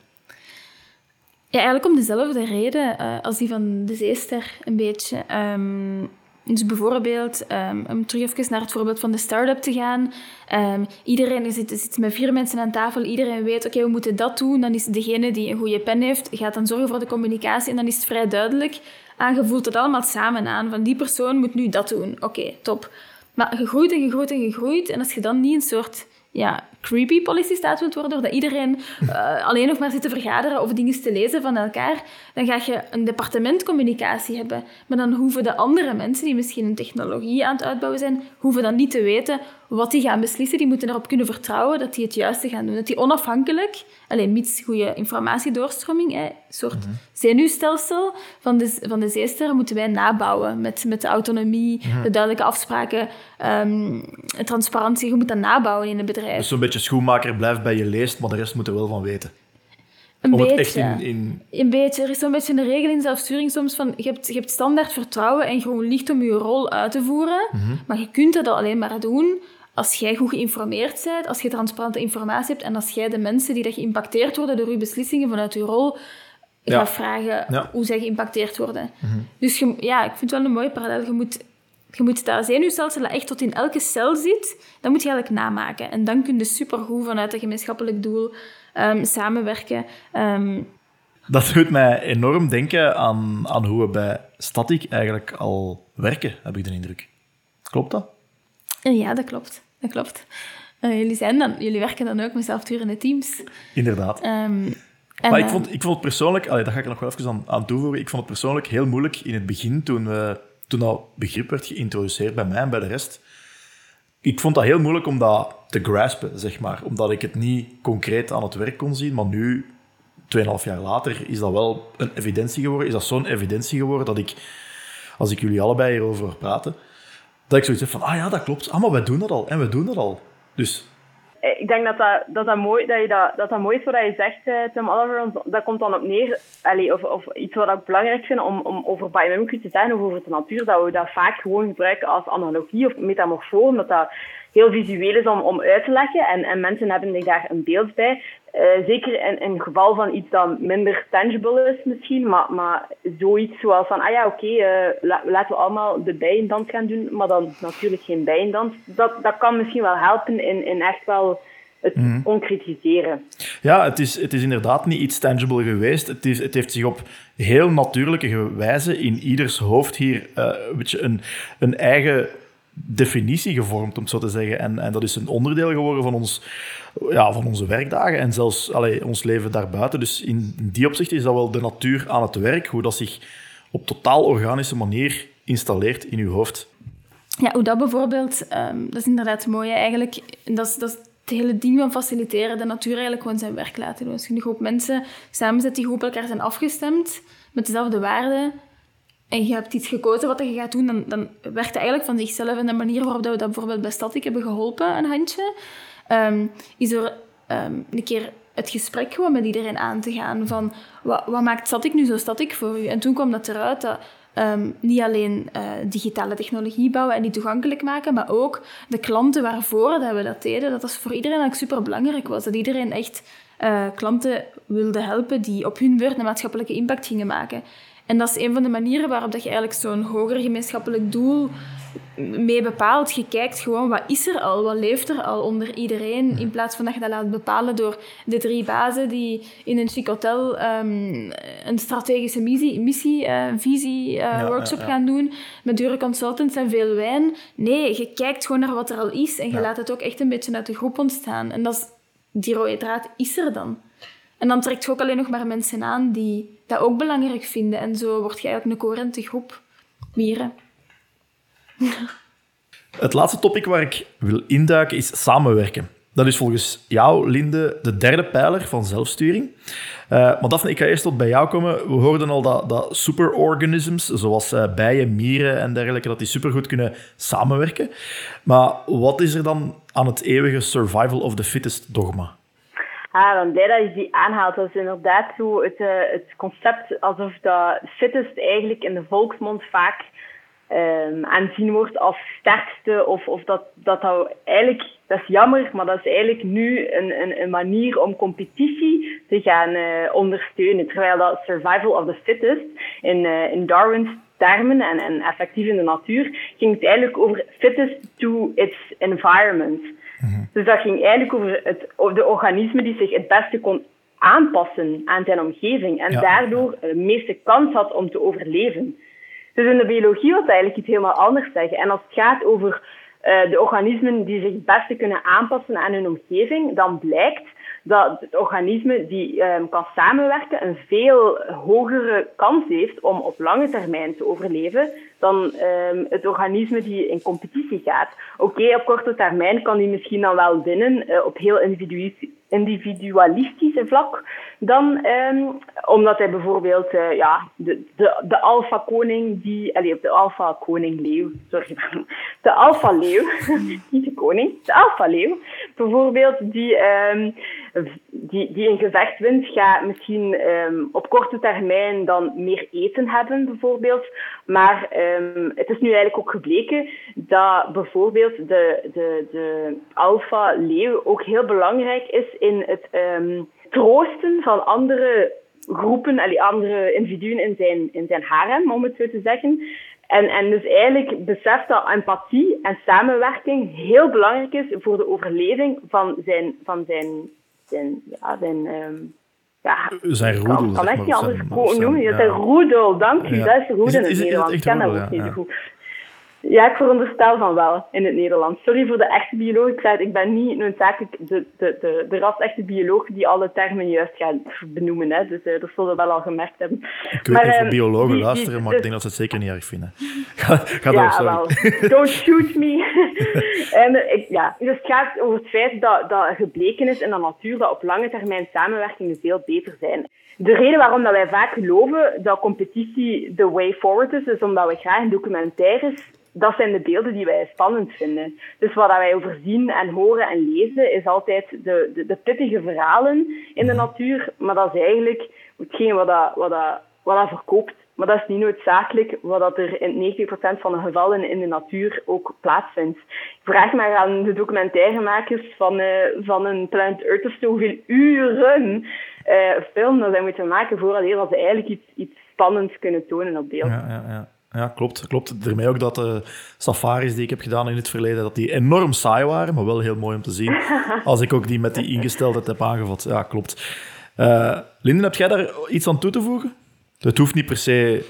Ja, eigenlijk om dezelfde reden uh, als die van de zeester een beetje. Um, dus bijvoorbeeld, um, om terug even naar het voorbeeld van de start-up te gaan. Um, iedereen zit, zit met vier mensen aan tafel, iedereen weet, oké, we moeten dat doen. Dan is degene die een goede pen heeft, gaat dan zorgen voor de communicatie. En dan is het vrij duidelijk, aangevoeld het allemaal samen aan, van die persoon moet nu dat doen. Oké, top. Maar gegroeid en gegroeid en gegroeid. En als je dan niet een soort ja, creepy policy staat wilt worden, dat iedereen uh, alleen nog maar zit te vergaderen of dingen te lezen van elkaar, dan ga je een departementcommunicatie hebben. Maar dan hoeven de andere mensen, die misschien een technologie aan het uitbouwen zijn, hoeven dan niet te weten wat die gaan beslissen. Die moeten erop kunnen vertrouwen dat die het juiste gaan doen. Dat die onafhankelijk, alleen mits goede informatiedoorstroming, een soort mm zenuwstelsel van de, van de zeester moeten wij nabouwen met, met de autonomie, mhm. de duidelijke afspraken, um, transparantie. Je moet dat nabouwen in een bedrijf. Dus zo'n beetje schoenmaker blijft bij je leest, maar de rest moet er wel van weten. Een Om beetje. Het echt in, in... Een beetje. Er is zo'n beetje een regel in zelfsturing soms van... Je hebt, je hebt standaard vertrouwen en gewoon licht om je rol uit te voeren. Mhm. Maar je kunt dat alleen maar doen als jij goed geïnformeerd bent, als je transparante informatie hebt en als jij de mensen die dat geïmpacteerd worden door je beslissingen vanuit je rol gaat vragen hoe zij geïmpacteerd worden. Mhm. Dus je, ja, ik vind het wel een mooie parallel. Je moet, je moet dat zenuwstelsel dat echt tot in elke cel zit, dat moet je eigenlijk namaken. En dan kun je supergoed vanuit een gemeenschappelijk doel um, samenwerken. Um, dat doet mij enorm denken aan, aan hoe we bij Static eigenlijk al werken, heb ik de indruk. Klopt dat? Ja, dat klopt dat klopt. Uh, jullie, zijn dan, jullie werken dan ook met zelfturende teams. Inderdaad. Um, maar ik, vond, ik vond het persoonlijk, allee, daar ga ik nog wel even aan, aan toevoegen, ik vond het persoonlijk heel moeilijk in het begin, toen, we, toen dat begrip werd geïntroduceerd bij mij en bij de rest. Ik vond dat heel moeilijk om dat te graspen, zeg maar. Omdat ik het niet concreet aan het werk kon zien. Maar nu, 2,5 jaar later, is dat wel een evidentie geworden. Is dat zo'n evidentie geworden dat ik, als ik jullie allebei hierover praten, dat ik zoiets heb van, ah ja, dat klopt. Ah, maar wij doen dat al. En we doen dat al. Dus... eh, ik denk dat dat, dat, dat, mooi, dat, je dat, dat, dat mooi is wat je zegt, uh, Tim Oliver. Dat komt dan op neer, allee, of, of iets wat ik belangrijk vind om, om over biomimicry te zeggen, of over de natuur, dat we dat vaak gewoon gebruiken als analogie of metamorfoon, omdat dat heel visueel is om, om uit te leggen. En, en mensen hebben daar een beeld bij. Uh, zeker in, in het geval van iets dat minder tangible is misschien, maar, maar zoiets zoals van, ah ja, oké, okay, uh, laten we allemaal de bijendans gaan doen, maar dan natuurlijk geen bijendans. Dat, dat kan misschien wel helpen in, in echt wel het mm. concretiseren. Ja, het is, het is inderdaad niet iets tangible geweest. Het, is, het heeft zich op heel natuurlijke wijze in ieders hoofd hier uh, een, beetje een, een eigen definitie gevormd, om het zo te zeggen. En, en dat is een onderdeel geworden van, ons, ja, van onze werkdagen en zelfs allee, ons leven daarbuiten. Dus in die opzicht is dat wel de natuur aan het werk, hoe dat zich op totaal organische manier installeert in uw hoofd. Ja, hoe dat bijvoorbeeld, um, dat is inderdaad mooi eigenlijk. Dat is, dat het hele ding van faciliteren, de natuur eigenlijk gewoon zijn werk laten doen. Als je een groep mensen samenzet die op elkaar zijn afgestemd, met dezelfde waarden, en je hebt iets gekozen wat je gaat doen, dan, dan werkt eigenlijk van zichzelf. En de manier waarop we dat bijvoorbeeld bij Static hebben geholpen, een handje, um, is er um, een keer het gesprek gewoon met iedereen aan te gaan van wat, wat maakt Static nu zo Static voor u? En toen kwam dat eruit dat um, niet alleen uh, digitale technologie bouwen en die toegankelijk maken, maar ook de klanten waarvoor dat we dat deden, dat dat voor iedereen eigenlijk super belangrijk was. Dat iedereen echt uh, klanten wilde helpen die op hun beurt een maatschappelijke impact gingen maken. En dat is een van de manieren waarop dat je eigenlijk zo'n hoger gemeenschappelijk doel mee bepaalt. Je kijkt gewoon, wat is er al? Wat leeft er al onder iedereen? In plaats van dat je dat laat bepalen door de drie bazen die in een chic hotel um, een strategische missie, missie uh, visie, uh, ja, workshop ja, ja. gaan doen met dure consultants en veel wijn. Nee, je kijkt gewoon naar wat er al is en je laat het ook echt een beetje uit de groep ontstaan. En dat is, die rode draad is er dan. En dan trekt je ook alleen nog maar mensen aan die dat ook belangrijk vinden. En zo word je eigenlijk een coherente groep mieren. Het laatste topic waar ik wil induiken is samenwerken. Dat is volgens jou, Linde, de derde pijler van zelfsturing. Uh, maar Daphne, ik ga eerst tot bij jou komen. We hoorden al dat, dat superorganisms, zoals uh, bijen, mieren en dergelijke, dat die supergoed kunnen samenwerken. Maar wat is er dan aan het eeuwige survival of the fittest dogma? Ah, dan blij dat je die aanhaalt. Dat is inderdaad zo het, uh, het concept alsof dat fittest eigenlijk in de volksmond vaak um, aanzien wordt als sterkste. Of, of dat, dat dat eigenlijk, dat is jammer, maar dat is eigenlijk nu een, een, een manier om competitie te gaan uh, ondersteunen. Terwijl dat survival of the fittest in, uh, in Darwin's termen en, en effectief in de natuur ging het eigenlijk over fittest to its environment. Mhm. Dus dat ging eigenlijk over, het, over de organisme die zich het beste kon aanpassen aan zijn omgeving en daardoor de meeste kans had om te overleven. Dus in de biologie wil dat eigenlijk iets helemaal anders zeggen. En als het gaat over uh, de organismen die zich het beste kunnen aanpassen aan hun omgeving, dan blijkt dat het organisme die um, kan samenwerken een veel hogere kans heeft om op lange termijn te overleven dan um, het organisme die in competitie gaat. Oké, op korte termijn kan die misschien dan wel winnen uh, op heel individualistische vlak dan, um, omdat hij bijvoorbeeld uh, ja, de, de, de alfa-koning, die, allez, de alfa-koning-leeuw, sorry, de alfa-leeuw, niet de koning, de alfa-leeuw, bijvoorbeeld, die, um, die, die een gevecht wint, gaat misschien um, op korte termijn dan meer eten hebben, bijvoorbeeld. Maar um, het is nu eigenlijk ook gebleken dat bijvoorbeeld de, de, de alfa-leeuw ook heel belangrijk is in het um, troosten van andere groepen, allee, andere individuen in zijn, in zijn harem, om het zo te zeggen. En, en dus eigenlijk beseft dat empathie en samenwerking heel belangrijk is voor de overleving van zijn, van zijn, zijn, ja, zijn um, ja, zijn roedel. Kan, kan echt niet anders noemen. Ja. Zijn roedel, dank u. Ja. Dat is de roedel in het Nederlands. Ik ken dat ook niet goed. Ja, ik veronderstel van wel in het Nederlands. Sorry voor de echte bioloog. Ik zei ik ben niet noodzakelijk de, de, de, de ras-echte bioloog die alle termen juist gaat benoemen. Hè. Dus uh, dat zullen we wel al gemerkt hebben. Ik weet maar, niet of ehm, biologen die, luisteren, die, maar ik denk dat ze het zeker niet erg vinden. ga, ga ja, door, sorry. wel. Don't shoot me. en, ik, ja. Dus het gaat over het feit dat, dat gebleken is in de natuur dat op lange termijn samenwerkingen veel beter zijn. De reden waarom dat wij vaak geloven dat competitie the way forward is, is omdat we graag in documentaires dat zijn de beelden die wij spannend vinden. Dus wat wij over zien en horen en lezen, is altijd de, de, de pittige verhalen in de natuur. Maar dat is eigenlijk hetgeen wat dat, wat dat, wat dat verkoopt. Maar dat is niet noodzakelijk wat dat er in 90% van de gevallen in de natuur ook plaatsvindt. Vraag maar aan de documentairemakers van, uh, van een Planet Earth of zo hoeveel uren uh, film dat zij moeten maken voordat ze eigenlijk iets, iets spannends kunnen tonen op beeld. Ja, ja, ja. Ja, klopt. klopt. Daarmee ook dat de safaris die ik heb gedaan in het verleden, dat die enorm saai waren, maar wel heel mooi om te zien. Als ik ook die met die ingesteldheid heb aangevat. Ja, klopt. Uh, Linden, heb jij daar iets aan toe te voegen? Het hoeft niet per se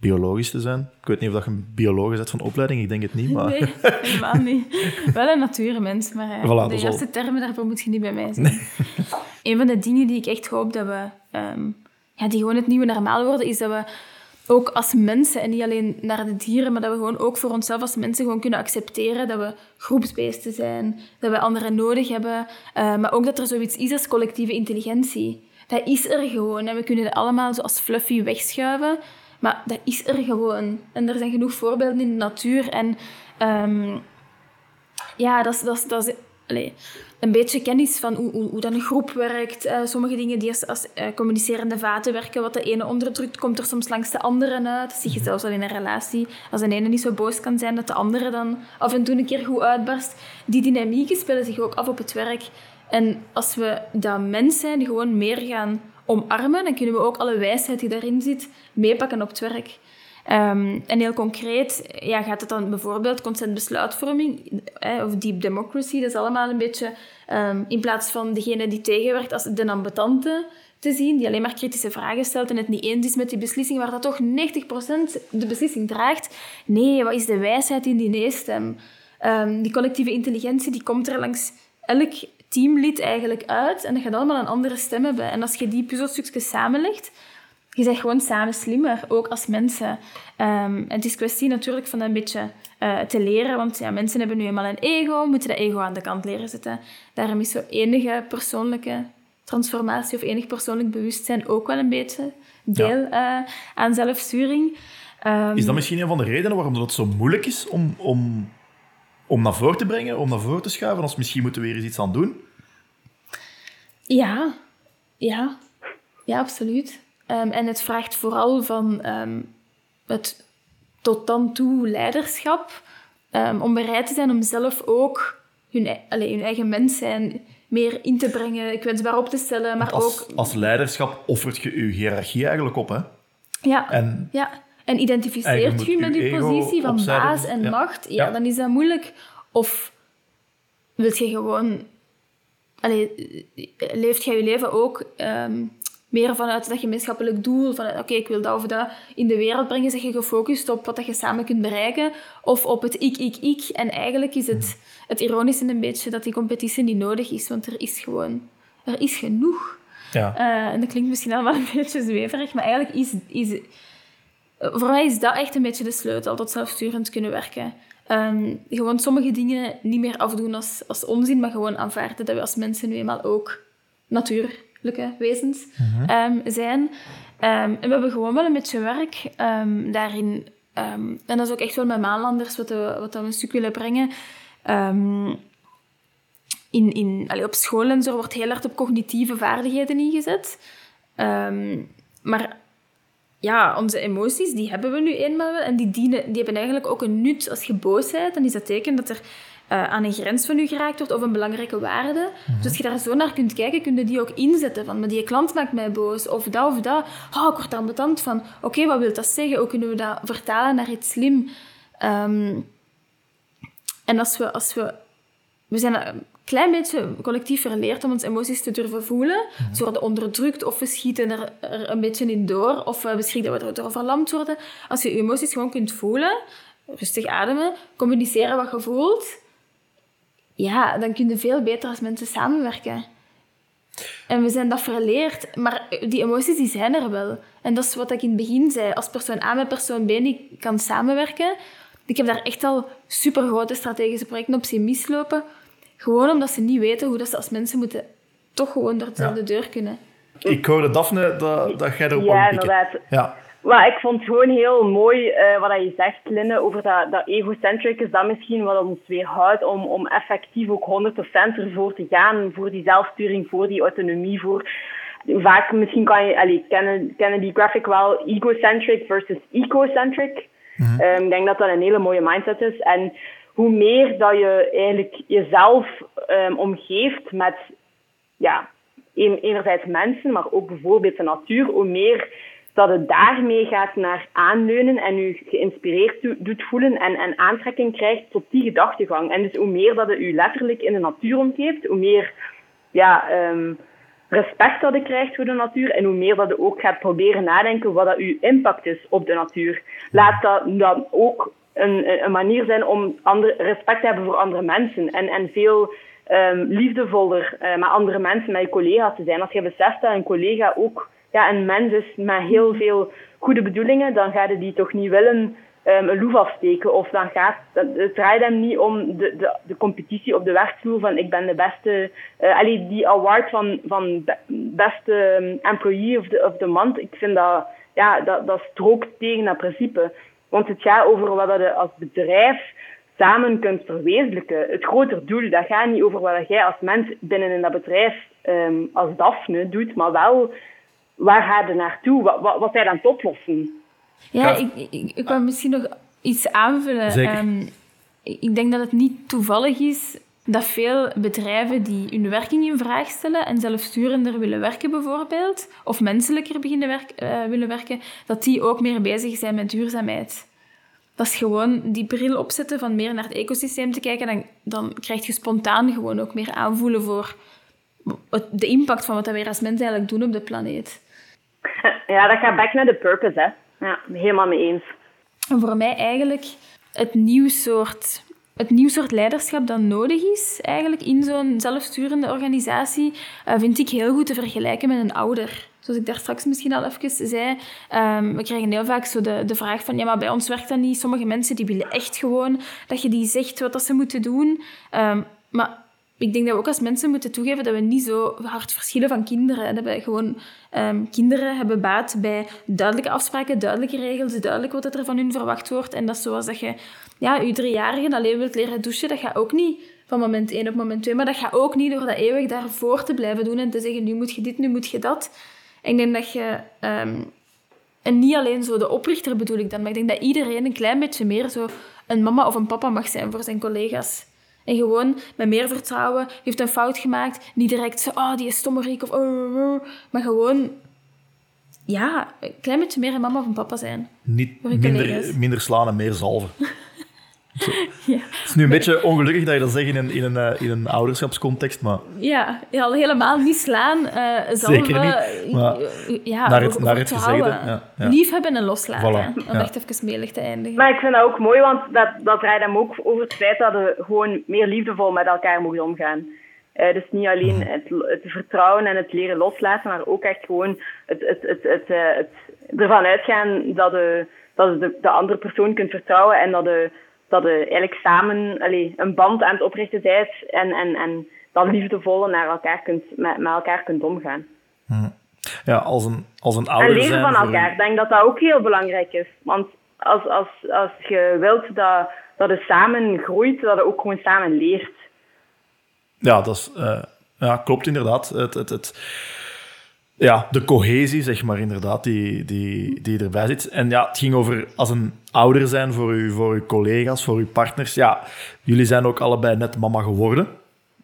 biologisch te zijn. Ik weet niet of dat je een bioloog bent van opleiding, ik denk het niet. Maar... Nee, helemaal niet. Wel een natuurmens, maar uh, de juiste termen daarvoor moet je niet bij mij zijn. Nee. Een van de dingen die ik echt hoop dat we... Um, ja, die gewoon het nieuwe normaal worden, is dat we ook als mensen, en niet alleen naar de dieren, maar dat we gewoon ook voor onszelf als mensen gewoon kunnen accepteren dat we groepsbeesten zijn, dat we anderen nodig hebben, uh, maar ook dat er zoiets is als collectieve intelligentie. Dat is er gewoon en we kunnen het allemaal zoals Fluffy wegschuiven, maar dat is er gewoon. En er zijn genoeg voorbeelden in de natuur en um, ja, dat dat is allez, een beetje kennis van hoe, hoe, hoe dan een groep werkt. Uh, sommige dingen die als, als uh, communicerende vaten werken. Wat de ene onderdrukt, komt er soms langs de andere uit. Dat zie je zelfs al in een relatie. Als de ene niet zo boos kan zijn, dat de andere dan af en toe een keer goed uitbarst. Die dynamieken spelen zich ook af op het werk. En als we dat mens zijn, gewoon meer gaan omarmen, dan kunnen we ook alle wijsheid die daarin zit meepakken op het werk. Um, en heel concreet ja, gaat het dan bijvoorbeeld consent besluitvorming eh, of deep democracy. Dat is allemaal een beetje um, in plaats van degene die tegenwerkt als de ambetante te zien, die alleen maar kritische vragen stelt en het niet eens is met die beslissing, waar dat toch 90% de beslissing draagt. Nee, wat is de wijsheid in die nee-stem? Um, die collectieve intelligentie die komt er langs elk teamlid eigenlijk uit en dat gaat allemaal een andere stem hebben. En als je die puzzelstukjes samenlegt, je bent gewoon samen slimmer, ook als mensen. Um, en het is kwestie natuurlijk van dat een beetje uh, te leren, want ja, mensen hebben nu eenmaal een ego, moeten dat ego aan de kant leren zetten. Daarom is zo enige persoonlijke transformatie of enig persoonlijk bewustzijn ook wel een beetje deel ja. uh, aan zelfsturing. Um, is dat misschien een van de redenen waarom het zo moeilijk is om, om, om naar voren te brengen, om naar voren te schuiven? Als misschien moeten we weer eens iets aan doen? Ja, ja, ja, absoluut. Um, en het vraagt vooral van um, het tot dan toe leiderschap um, om bereid te zijn om zelf ook hun, e-, allez, hun eigen mens zijn meer in te brengen, kwetsbaar op te stellen, maar als, ook... Als leiderschap offert je je hiërarchie eigenlijk op, hè? Ja, en, ja. en identificeert je met je positie van baas en macht, ja, ja, dan is dat moeilijk. Of wil je gewoon... Allee, leeft jij je leven ook um, meer vanuit dat gemeenschappelijk doel, van oké, ik wil dat of dat in de wereld brengen, zeg je gefocust op wat dat je samen kunt bereiken, of op het ik, ik, ik. En eigenlijk is het, het ironische een beetje dat die competitie niet nodig is, want er is gewoon, er is genoeg. Ja. Uh, en dat klinkt misschien allemaal een beetje zweverig, maar eigenlijk is, is, voor mij is dat echt een beetje de sleutel tot zelfsturend kunnen werken. Um, gewoon sommige dingen niet meer afdoen als, als onzin, maar gewoon aanvaarden dat we als mensen nu eenmaal ook natuur wezens um, zijn. Um, en we hebben gewoon wel een beetje werk um, daarin. en dat is ook echt wel met maanlanders wat we, wat we een stuk willen brengen. in, in, allee, op school en zo wordt heel hard op cognitieve vaardigheden ingezet. maar ja, onze emoties, die hebben we nu eenmaal wel. En die, dienen, die hebben eigenlijk ook een nut. Als je boos bent, dan is dat teken dat er uh, aan een grens van u geraakt wordt of een belangrijke waarde. Mhm. Dus als je daar zo naar kunt kijken, kun je die ook inzetten. Van, maar die klant maakt mij boos, of dat of dat. Oh, ik word daar betant van. Oké, wat wil dat zeggen? Hoe kunnen we dat vertalen naar iets slim? Um, en als we, als we... We zijn een klein beetje collectief verleerd om onze emoties te durven voelen. Mhm. Ze worden onderdrukt of we schieten er, er, een beetje in door. Of we schrikken dat we erdoor verlamd worden. Als je je emoties gewoon kunt voelen, rustig ademen, communiceren wat je voelt ja, dan kun je veel beter als mensen samenwerken. En we zijn dat verleerd, maar die emoties die zijn er wel. En dat is wat ik in het begin zei. Als persoon A met persoon B niet kan samenwerken. Ik heb daar echt al super grote strategische projecten op zien mislopen. Gewoon omdat ze niet weten hoe dat ze als mensen moeten toch gewoon door dezelfde deur kunnen. Ik hoorde Daphne dat, dat jij erop Ja, inderdaad. Ja. Maar ik vond het gewoon heel mooi uh, wat je zegt, Linne, over dat, dat egocentric is dat misschien wat ons weerhoudt om, om effectief ook 100% ervoor te gaan, voor die zelfsturing, voor die autonomie, voor... Vaak misschien kan je, allee, kennen, kennen die graphic wel, egocentric versus ecocentric. Mm ik denk dat dat een hele mooie mindset is. En hoe meer dat je eigenlijk jezelf um, omgeeft met, ja, enerzijds mensen, maar ook bijvoorbeeld de natuur, hoe meer dat het daarmee gaat naar aanleunen en u geïnspireerd doet voelen en, en aantrekking krijgt tot die gedachtegang. En dus hoe meer dat het u letterlijk in de natuur omgeeft, hoe meer ja, um, respect dat je krijgt voor de natuur en hoe meer dat je ook gaat proberen nadenken wat dat uw impact is op de natuur. Laat dat dan ook een, een manier zijn om respect te hebben voor andere mensen en, en veel um, liefdevoller uh, met andere mensen, met je collega's te zijn. Als je beseft dat een collega ook ja, een mens is met heel veel goede bedoelingen, dan ga je die toch niet willen um, een loef afsteken. Of dan gaat het draait hem niet om de, de, de competitie op de werkvloer van ik ben de beste, uh, die award van, van beste um, employee of de, of de month. Ik vind dat, ja, dat, dat strookt tegen dat principe. Want het gaat over wat je als bedrijf samen kunt verwezenlijken. Het groter doel, dat gaat niet over wat jij als mens binnen in dat bedrijf um, als Daphne doet, maar wel waar ga je naartoe? Wat, wat, wat zijn aan het oplossen? Ja, ik, ik, ik wil misschien nog iets aanvullen. Um, ik denk dat het niet toevallig is dat veel bedrijven die hun werking in vraag stellen en zelfsturender willen werken bijvoorbeeld, of menselijker beginnen werk, uh, willen werken, dat die ook meer bezig zijn met duurzaamheid. Dat is gewoon die bril opzetten van meer naar het ecosysteem te kijken, dan, dan krijg je spontaan gewoon ook meer aanvoelen voor de impact van wat we als mensen eigenlijk doen op de planeet. Ja, dat gaat back naar de purpose, hè. Ja, helemaal mee eens. En voor mij eigenlijk het nieuw soort, het nieuw soort leiderschap dat nodig is eigenlijk in zo'n zelfsturende organisatie, uh, vind ik heel goed te vergelijken met een ouder. Zoals ik daar straks misschien al even zei, um, we krijgen heel vaak zo de, de vraag van, ja, maar bij ons werkt dat niet. Sommige mensen die willen echt gewoon dat je die zegt wat dat ze moeten doen. Um, maar ik denk dat we ook als mensen moeten toegeven dat we niet zo hard verschillen van kinderen. Dat we gewoon um, kinderen hebben baat bij duidelijke afspraken, duidelijke regels, duidelijk wat er van hun verwacht wordt. En dat is zoals dat je ja, je driejarige alleen wilt leren douchen, dat gaat ook niet van moment 1 op moment 2. Maar dat gaat ook niet door dat eeuwig daarvoor te blijven doen en te zeggen, nu moet je dit, nu moet je dat. ik denk dat je... Um, en niet alleen zo de oprichter bedoel ik dan, maar ik denk dat iedereen een klein beetje meer zo een mama of een papa mag zijn voor zijn collega's. En gewoon met meer vertrouwen, heeft een fout gemaakt. Niet direct zo, oh, die is stommerik of oh, oh, oh, Maar gewoon, ja, een klein beetje meer een mama of een papa zijn. Niet minder, minder slaan en meer zalven. ja. Het is nu een beetje ongelukkig dat je dat zegt in een, in een, eh, in een ouderschapscontext, maar... Ja, al helemaal niet slaan, uh. Zeker niet, maar ja, naar het, naar het gezegde... Ja, ja. Lief hebben en loslaten, voilà, om echt even melig te eindigen. Maar ik vind dat ook mooi, want dat, dat draait hem ook over het feit dat we gewoon meer liefdevol met elkaar mogen omgaan. Uh, dus niet alleen mhm. het, het, vertrouwen en het leren loslaten, maar ook echt gewoon het, het, het, het, het, ervan uitgaan dat, je, dat je de, de andere persoon kunt vertrouwen en dat je dat je eigenlijk samen allez, een band aan het oprichten bent en, en, en dan liefdevol naar elkaar kunt, met, met elkaar kunt omgaan. Hm. Ja, als een, als een ouder En leren van elkaar. Ik denk dat dat ook heel belangrijk is. Want als, als, als je wilt dat, dat je samen groeit, dat je ook gewoon samen leert. Ja, dat is, uh, ja, klopt inderdaad. Het, het, het, ja, de cohesie, zeg maar, inderdaad, die, die, die erbij zit. En ja, het ging over als een ouder zijn voor, u, voor uw collega's, voor uw partners. Ja, jullie zijn ook allebei net mama geworden.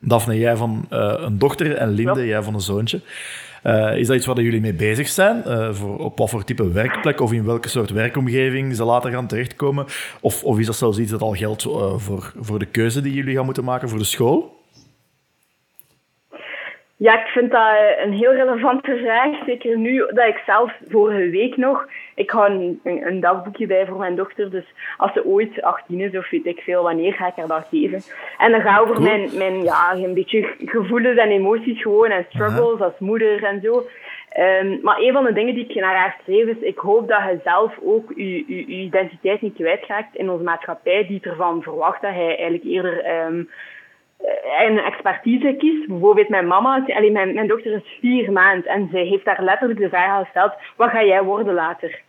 Daphne, jij van uh, een dochter en Linde, jij van een zoontje. Uh, is dat iets waar jullie mee bezig zijn? Uh, voor, op wat voor type werkplek of in welke soort werkomgeving ze later gaan terechtkomen? Of, of is dat zelfs iets dat al geldt voor, voor de keuze die jullie gaan moeten maken voor de school? Ja, ik vind dat een heel relevante vraag. Zeker nu dat ik zelf vorige week nog... Ik hou een, een, dagboekje bij voor mijn dochter. Dus als ze ooit 18 is of weet ik veel, wanneer ga ik haar dat geven? En dan gaat over mijn, mijn ja, een beetje gevoelens en emoties gewoon. En struggles als moeder en zo. Um, maar een van de dingen die ik naar haar schreef is... Ik hoop dat je zelf ook je, je, je identiteit niet kwijtraakt in onze maatschappij. Die ervan verwacht dat hij eigenlijk eerder... Um, een expertise kiest. Bijvoorbeeld mijn mama, allee, mijn, mijn dochter is vier maanden en zij heeft daar letterlijk de vraag gesteld, wat ga jij worden later?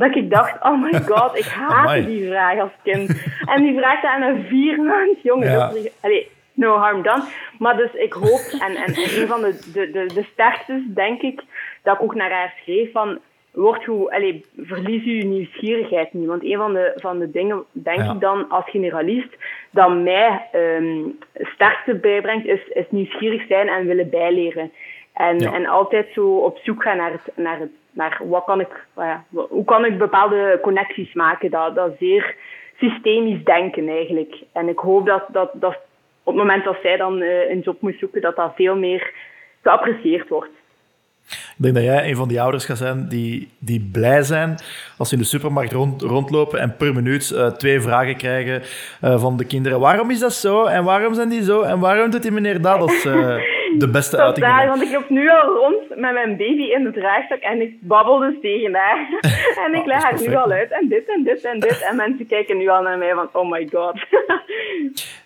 dat ik dacht, oh my god, ik haatte die vraag als kind. En die vraag aan een vier maand jongen. Ja. allee, no harm done. Maar dus ik hoop, en, en, een van de, de, de, de sterktes, denk ik, dat ik ook naar haar schreef, van word hoe, allez, verlies je nieuwsgierigheid niet. Want een van de, van de dingen, denk ik dan als generalist, dat mij um, sterkste bijbrengt, is, is nieuwsgierig zijn en willen bijleren. En, en altijd zo op zoek gaan naar, het, naar, het, naar wat kan ik, ja, hoe kan ik bepaalde connecties maken. Dat, dat zeer systemisch denken eigenlijk. En ik hoop dat, dat, dat op het moment dat zij dan uh, een job moet zoeken, dat dat veel meer geapprecieerd wordt. Ik denk dat jij een van die ouders gaat zijn die, die blij zijn als ze in de supermarkt rond, rondlopen en per minuut uh, twee vragen krijgen uh, van de kinderen. Waarom is dat zo? En waarom zijn die zo? En waarom doet die meneer dat? Uh, de beste Tot uiting. Daar, want ik loop nu al rond met mijn baby in de draagzak en ik babbel dus tegen haar. en ik oh, leg haar nu al uit. En dit en dit en dit. En mensen kijken nu al naar mij van, oh my god.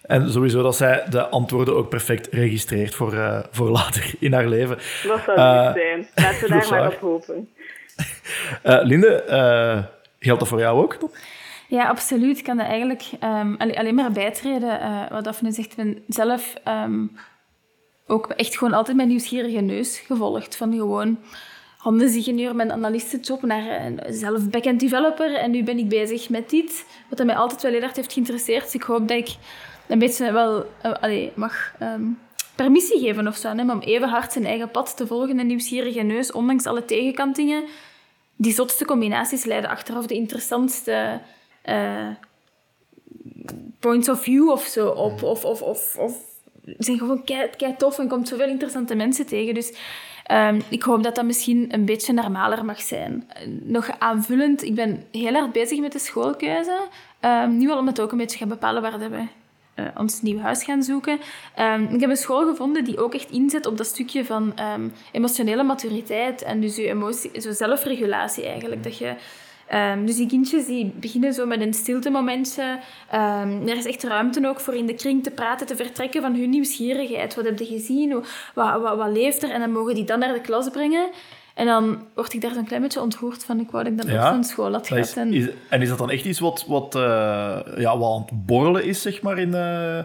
En sowieso dat zij de antwoorden ook perfect registreert voor, uh, voor later in haar leven. Dat zou uh, zijn. Laten we daar maar op hopen. Uh, Linde, geldt dat voor jou ook? Ja, absoluut. Ik kan dat eigenlijk um, alleen, maar bijtreden. wat Daphne zegt, ik ben zelf um, ook echt gewoon altijd mijn nieuwsgierige neus gevolgd. Van gewoon handelsingenieur, mijn analistenjob, naar zelf backend developer. En nu ben ik bezig met iets wat mij altijd wel heel erg heeft geïnteresseerd. Dus ik hoop dat ik een beetje wel uh, mag um, permissie geven of zo. Hè, om even hard zijn eigen pad te volgen en nieuwsgierige neus, ondanks alle tegenkantingen. Die zotste combinaties leiden achteraf de interessantste uh, points of view of zo op. Of, of, of, of zijn gewoon kei, tof en komt zoveel interessante mensen tegen. Dus um, ik hoop dat dat misschien een beetje normaler mag zijn. Nog aanvullend, ik ben heel erg bezig met de schoolkeuze. Um, nu al om het ook een beetje gaan bepalen waar we uh, ons nieuw huis gaan zoeken. Um, ik heb een school gevonden die ook echt inzet op dat stukje van emotionele maturiteit en dus je emotie, zo zelfregulatie eigenlijk. Dat je, um, dus die kindjes die beginnen zo met een stilte momentje. er is echt ruimte ook voor in de kring te praten, te vertrekken van hun nieuwsgierigheid. Wat heb je gezien? Wat, wat, wat leeft er? En dan mogen die dan naar de klas brengen. En dan word ik daar zo'n klein beetje ontroerd van. Ik wou dat ik dan ook van school had gehad. En... Is, en is dat dan echt iets wat, wat, uh, ja, wat aan het borrelen is, zeg maar, in, uh,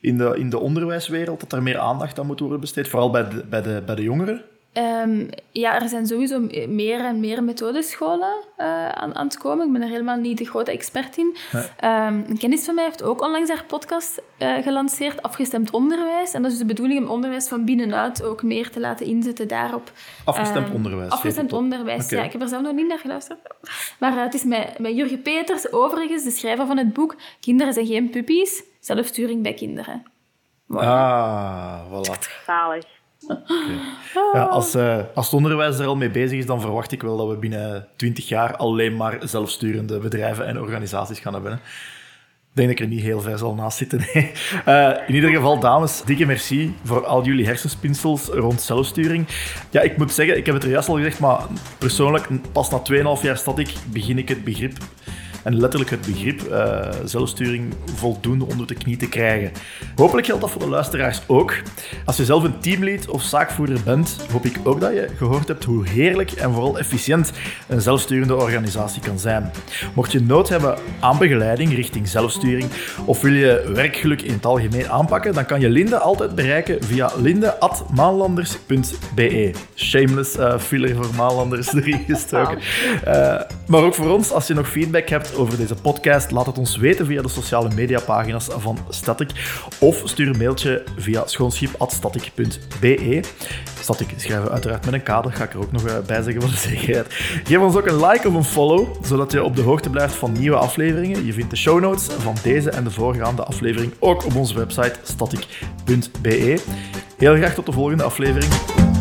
in, de, in de onderwijswereld? Dat er meer aandacht aan moet worden besteed, vooral bij de, bij de, bij de jongeren? Um, ja, er zijn sowieso meer en meer methodescholen uh, aan, aan het komen. Ik ben er helemaal niet de grote expert in. Um, een kennis van mij heeft ook onlangs haar podcast uh, gelanceerd, Afgestemd Onderwijs. En dat is de bedoeling om onderwijs van binnenuit ook meer te laten inzetten daarop. Afgestemd um, onderwijs? Afgestemd onderwijs, ja. Ik heb er zelf nog niet naar geluisterd. Maar uh, het is met, met Jurgen Peters, overigens, de schrijver van het boek Kinderen zijn geen puppies, zelfsturing bij kinderen. Voilà. Ah, voilà. Zalig. Ja, als, uh, als het onderwijs er al mee bezig is, dan verwacht ik wel dat we binnen 20 jaar alleen maar zelfsturende bedrijven en organisaties gaan hebben. Ik denk dat ik er niet heel ver zal naast zitten. Uh, in ieder geval, dames, dikke merci voor al jullie hersenspinsels rond zelfsturing. Ja, ik moet zeggen, ik heb het er juist al gezegd, maar persoonlijk, pas na 2,5 jaar stad ik, begin ik het begrip en letterlijk het begrip uh, zelfsturing voldoende onder de knie te krijgen. Hopelijk geldt dat voor de luisteraars ook. Als je zelf een teamlead of zaakvoerder bent, hoop ik ook dat je gehoord hebt hoe heerlijk en vooral efficiënt een zelfsturende organisatie kan zijn. Mocht je nood hebben aan begeleiding richting zelfsturing of wil je werkgeluk in het algemeen aanpakken, dan kan je Linde altijd bereiken via linde.maanlanders.be. Shameless uh, filler voor Maanlanders erin gestoken. Uh, maar ook voor ons, als je nog feedback hebt over deze podcast, laat het ons weten via de sociale mediapagina's van Static of stuur een mailtje via schoonschip.static.be. Static schrijven uiteraard met een kader, ga ik er ook nog eh, bij zeggen voor de zekerheid. Geef ons ook een like of een follow, zodat je op de hoogte blijft van nieuwe afleveringen. Je vindt de show notes van deze en de voorgaande aflevering ook op onze website static.be. Heel graag tot de volgende aflevering.